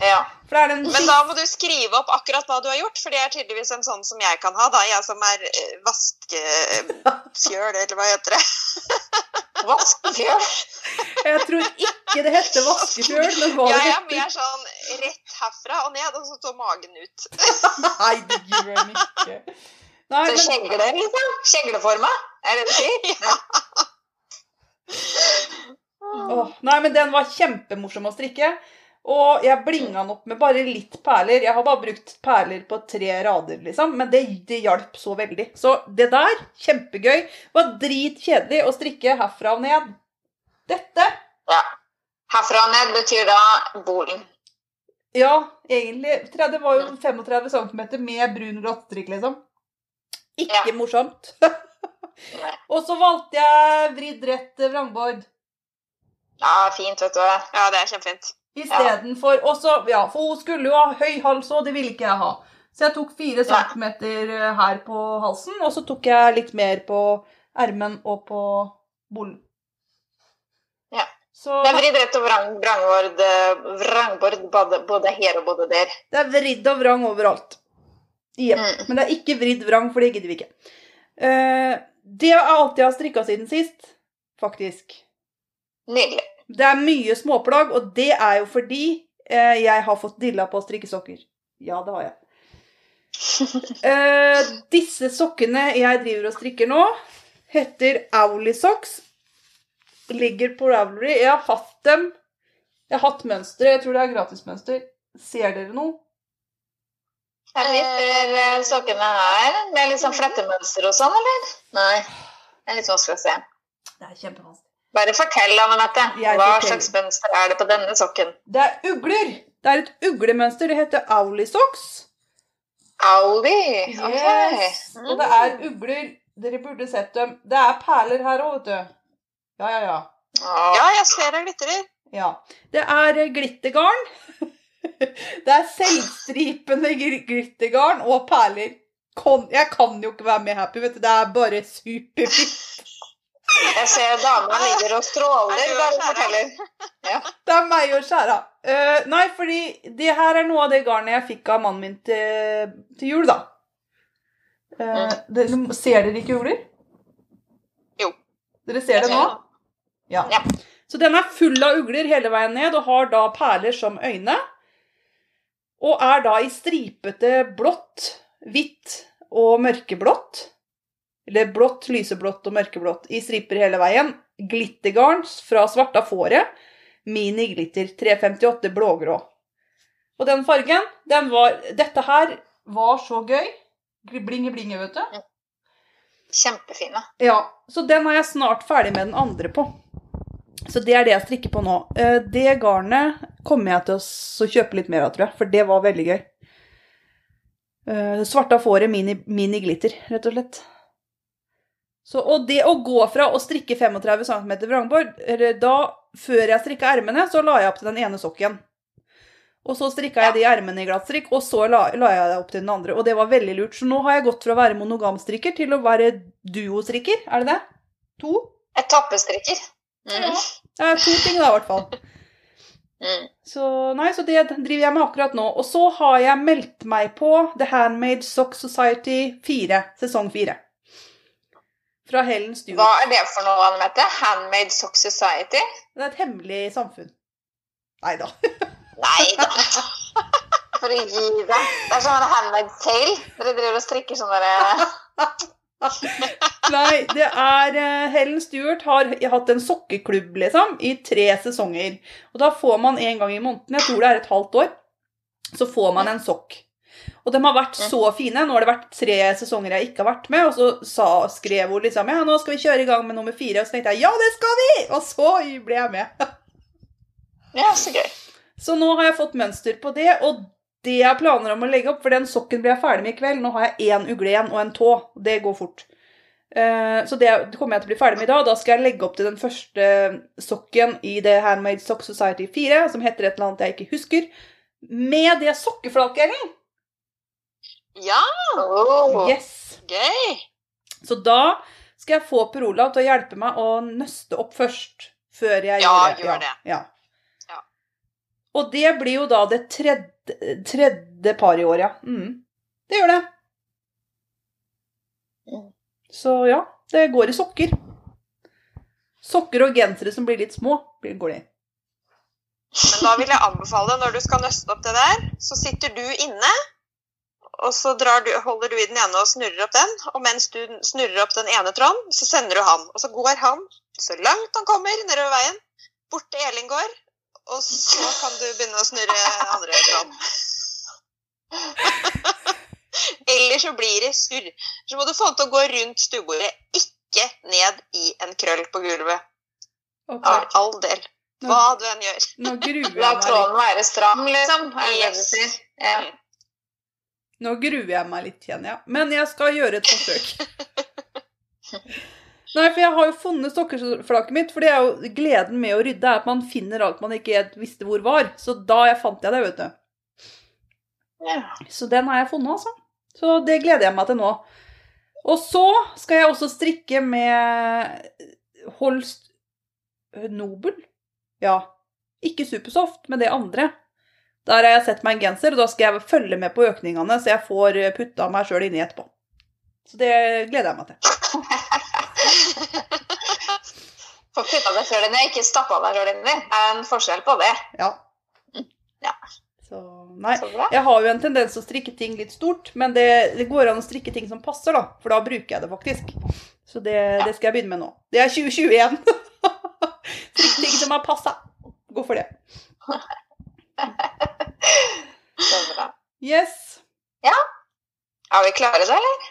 Ja.
Men da må du skrive opp akkurat hva du har gjort, for det er tydeligvis en sånn som jeg kan ha, da. Jeg som er eh, vaskefjøl, eller hva heter det.
Vaskefjøl?
Jeg tror ikke det heter vaskefjøl, men hva det
Jeg er mer sånn rett herfra og ned, og så står magen ut.
Nei, det gjør den ikke. Nei,
Så
men
kjegle, liksom? Kjegleforma? Er det det du sier?
Ja.
Oh, nei, men den var kjempemorsom å strikke. Og jeg blinga den opp med bare litt perler. Jeg har bare brukt perler på tre rader, liksom. Men det, det hjalp så veldig. Så det der, kjempegøy. Var dritkjedelig å strikke herfra og ned. Dette
Ja. Herfra og ned betyr da bolen.
Ja, egentlig. Det var jo 35 cm med brun glattstrikk, liksom. Ikke
Ja.
morsomt. Og så valgte jeg vridd rett vrangbord.
Ja, fint, vet du.
Ja, det er kjempefint.
Istedenfor Og så, ja, for hun skulle jo ha høy hals òg, det ville ikke jeg ha. Så jeg tok fire
Ja.
centimeter her på halsen, og så tok jeg litt mer på ermen og på bolen. Så
Det er vridd rett og vrang, vrangbord, eh, vrangbord både, både her og både der.
det er vridd og vrang overalt. Yep.
Mm.
Men det er ikke vridd vrang, for det gidder vi ikke. Uh, det er alt jeg har strikka siden sist, faktisk.
Nydelig.
Det er mye småplagg, og det er jo fordi uh, jeg har fått dilla på strikkesokker. Ja, det har jeg. Uh, disse sokkene jeg driver og strikker nå, heter Auli Socks. Ligger på Ravelry. Jeg har hatt dem. Jeg har hatt mønsteret. Jeg tror det er gratismønster. Ser dere noe?
Jeg vipper eh, sokkene her med litt sånn flettemønster og sånn, eller? Nei. Det er litt vanskelig å se.
Det er kjempevanskelig.
Bare fortell.
Jeg
Hva slags mønster er det på denne sokken?
Det er ugler. Det er et uglemønster. Det heter Auli-socks.
Auli? Ok.
Yes. Og det er ugler. Dere burde sett dem. Det er perler her òg, vet du. Ja, ja, ja.
Ja.
Ja, jeg ser det glitrer.
Ja. Det er eh, glittergarn. Det er selvstripende gl- glittergarn og perler. Jeg kan jo ikke være med happy, vet du. Det er bare superfint.
Jeg ser dama ligger og stråler.
Er hun
forteller. Ja.
Det er meg og skjæra. Eh, nei, fordi det her er noe av det garnet jeg fikk av mannen min til, til jul, da. Eh, dere, ser dere ikke ugler? Dere ser det nå? Ja.
Ja.
Så den er full av ugler hele veien ned og har da perler som øyne. Og er da i stripete blått, hvitt og mørkeblått. Eller blått, lyseblått og mørkeblått i striper hele veien. Glittergarn fra svarta fåret. Mini-glitter 358 blågrå. Og den fargen, den var Dette her var så gøy. Blinge-blinge, vet du.
Kjempefine.
Ja, så den er jeg snart ferdig med den andre på. Så det er det jeg strikker på nå. Eh, Det garnet kommer jeg til å kjøpe litt mer av, tror jeg, for det var veldig gøy. Eh, Svarta fåret mini, mini glitter, rett og slett. Så, og det å gå fra å strikke 35 cm vrangbord, da, før jeg strikka ermene, så la jeg opp til den ene sokken. Og så strikka jeg de ermene i glattstrikk, og så la, la jeg det opp til den andre. Og det var veldig lurt. Så nå har jeg gått fra å være monogamstrikker til å være duostrikker. Er det det? To?
Etappestrikker. Mm.
Det er to ting, da, i hvert fall.
Mm.
Så, nei, så det driver jeg med akkurat nå. Og så har jeg meldt meg på The Handmade Sock Society 4, sesong 4. Fra Helen Stewart.
Hva er det for noe, Anne Mette? Handmade Sock Society?
Det er et hemmelig samfunn. Nei da.
Nei da. For å gi deg. Det er sånn handmade sale. Dere driver og strikker sånn derre
Nei, det er eh, Helen Stewart har hatt en sokkeklubb, liksom, i tre sesonger. Og da får man en gang i måneden, jeg tror det er et halvt år, så får man en sokk. Og de har vært så fine. Nå har det vært tre sesonger jeg ikke har vært med, og så sa, skrev hun liksom ja, nå skal vi kjøre i gang med nummer fire. Og så tenkte jeg ja, det skal vi! Og så ble jeg med.
Ja, så gøy.
Så nå har jeg fått mønster på det, og det jeg planer om å legge opp, for den sokken blir jeg ferdig med i kveld. Nå har jeg én ugle igjen og en tå. Det går fort. Eh, Så det kommer jeg til å bli ferdig med i dag. Da skal jeg legge opp til den første sokken i The Handmade Sock Society 4, som heter et eller annet jeg ikke husker, med det sokkeflaket, Ellen.
Ja,
Oh.
Yes.
gøy.
Så da skal jeg få Per Olav til å hjelpe meg å nøste opp først, før jeg
Ja,
gjør det.
gjør det.
Ja. Og det blir jo da det tredje, tredje par i år, ja. Mm. Det gjør det. Så ja, det går i sokker. Sokker og gensere som blir litt små, går det i.
Men da vil jeg anbefale, når du skal nøste opp det der, så sitter du inne, og så du, holder du i den ene og snurrer opp den, og mens du snurrer opp den ene tråden, så sender du han. Og så går han så langt han kommer nedover veien, bort til Elin gård, og så kan du begynne å snurre andre fram. Eller så blir det surr. Så må du få den til å gå rundt stuebordet, ikke ned i en krøll på gulvet.
Okay.
Av all del. Hva du enn gjør.
Nå gruer jeg
La
meg
tråden være stram, liksom.
Yes.
Ja.
Nå gruer jeg meg litt, kjenner jeg. Men jeg skal gjøre et forsøk. Nei, for jeg har jo funnet sokkeflaket mitt, for det er jo gleden med å rydde, er at man finner alt man ikke visste hvor var. Så da jeg fant jeg det, vet du.
Ja.
Så den har jeg funnet, altså. Så det gleder jeg meg til nå. Og så skal jeg også strikke med Holst Nobel. Ja. Ikke Supersoft, men det andre. Der har jeg sett meg en genser, og da skal jeg følge med på økningene, så jeg får putta meg sjøl inni etterpå. Så det gleder jeg meg til.
Få putta det før den er, ikke stappa deg den er. Det er en forskjell på det.
Ja.
Ja.
Så nei.
Så.
Jeg har jo en tendens til å strikke ting litt stort, men det, det går an å strikke ting som passer, da. For da bruker jeg det faktisk. Så det, det skal jeg begynne med nå. Det er 2020 igjen. Strikke ting som har passa. Gå for det.
Så bra.
Yes.
Er vi klare da, eller?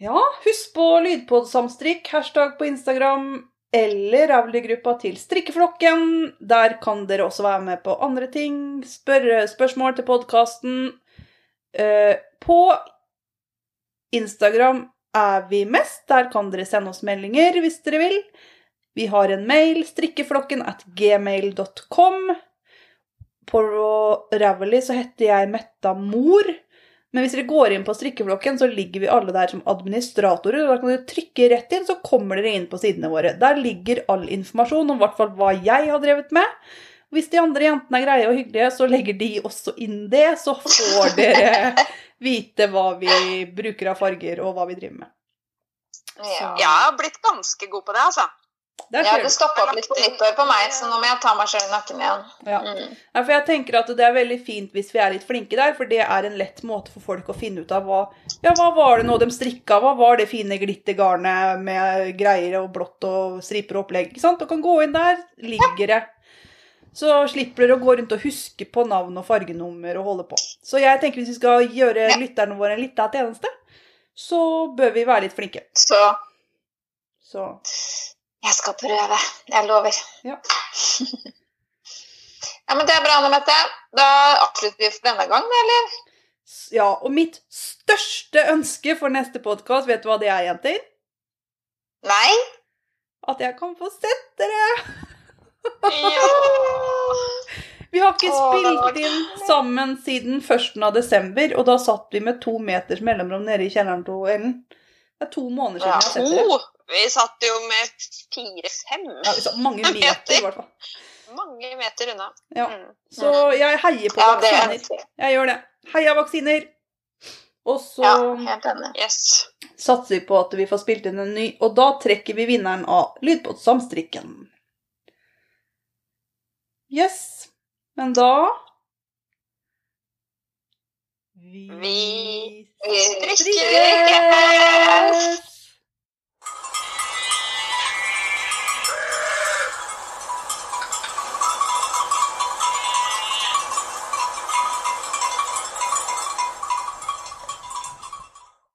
Ja, husk på lydpodsamstrikk, hashtag på Instagram eller Ravli-gruppa til Strikkeflokken. Der kan dere også være med på andre ting. Spørre spørsmål til podkasten. på Instagram er vi mest. Der kan dere sende oss meldinger hvis dere vil. Vi har en mail, strikkeflokken at gmail.com. På Ravli så heter jeg Metta Mor. Men hvis dere går inn på strikkeflokken, så ligger vi alle der som administratorer. og Da kan dere trykke rett inn, så kommer dere inn på sidene våre. Der ligger all informasjon om hvert fall hva jeg har drevet med. Hvis de andre jentene er greie og hyggelige, så legger de også inn det. Så får dere vite hva vi bruker av farger, og hva vi driver med.
Så.
Jeg har blitt ganske god på det, altså.
Der
ja, det stoppa opp litt på nyttår på meg, så nå må jeg ta meg sjøl i nakken igjen.
Ja.
Mm.
Ja, for jeg tenker at det er veldig fint hvis vi er litt flinke der, for det er en lett måte for folk å finne ut av hva Ja, hva var det nå de strikka? Hva var det fine glittergarnet med greier og blått og striper og opplegg? Ikke sant? Du kan gå inn der, ligger det. Så slipper dere å gå rundt og huske på navn og fargenummer og holde på. Så jeg tenker hvis vi skal gjøre lytterne våre en liten tjeneste, så bør vi være litt flinke.
Så
Så
jeg skal prøve. Jeg lover.
Ja.
ja, men det er bra, Anne Mette. Da avslutter vi for denne gang, eller?
Ja, og mitt største ønske for neste podkast, vet du hva det er, jenter?
Nei?
At jeg kan få sett dere!
Ja.
Vi har ikke spilt inn sammen siden 1. av desember, og da satt vi med to meters mellomrom nede i kjelleren til Ellen. Det er to måneder siden
Ja.
jeg har sett dere.
Vi satt jo med fire-fem.
Ja, mange meter, i hvert fall.
Mange meter unna.
Ja.
Mm.
Så jeg heier på
Ja, er
vaksiner. Jeg gjør det. Heia vaksiner! Og så
Ja.
Yes.
satser vi på at vi får spilt inn en ny, og da trekker vi vinneren av Lydbåtsamstrikken. Yes. Men da
Vi
Vi strikker!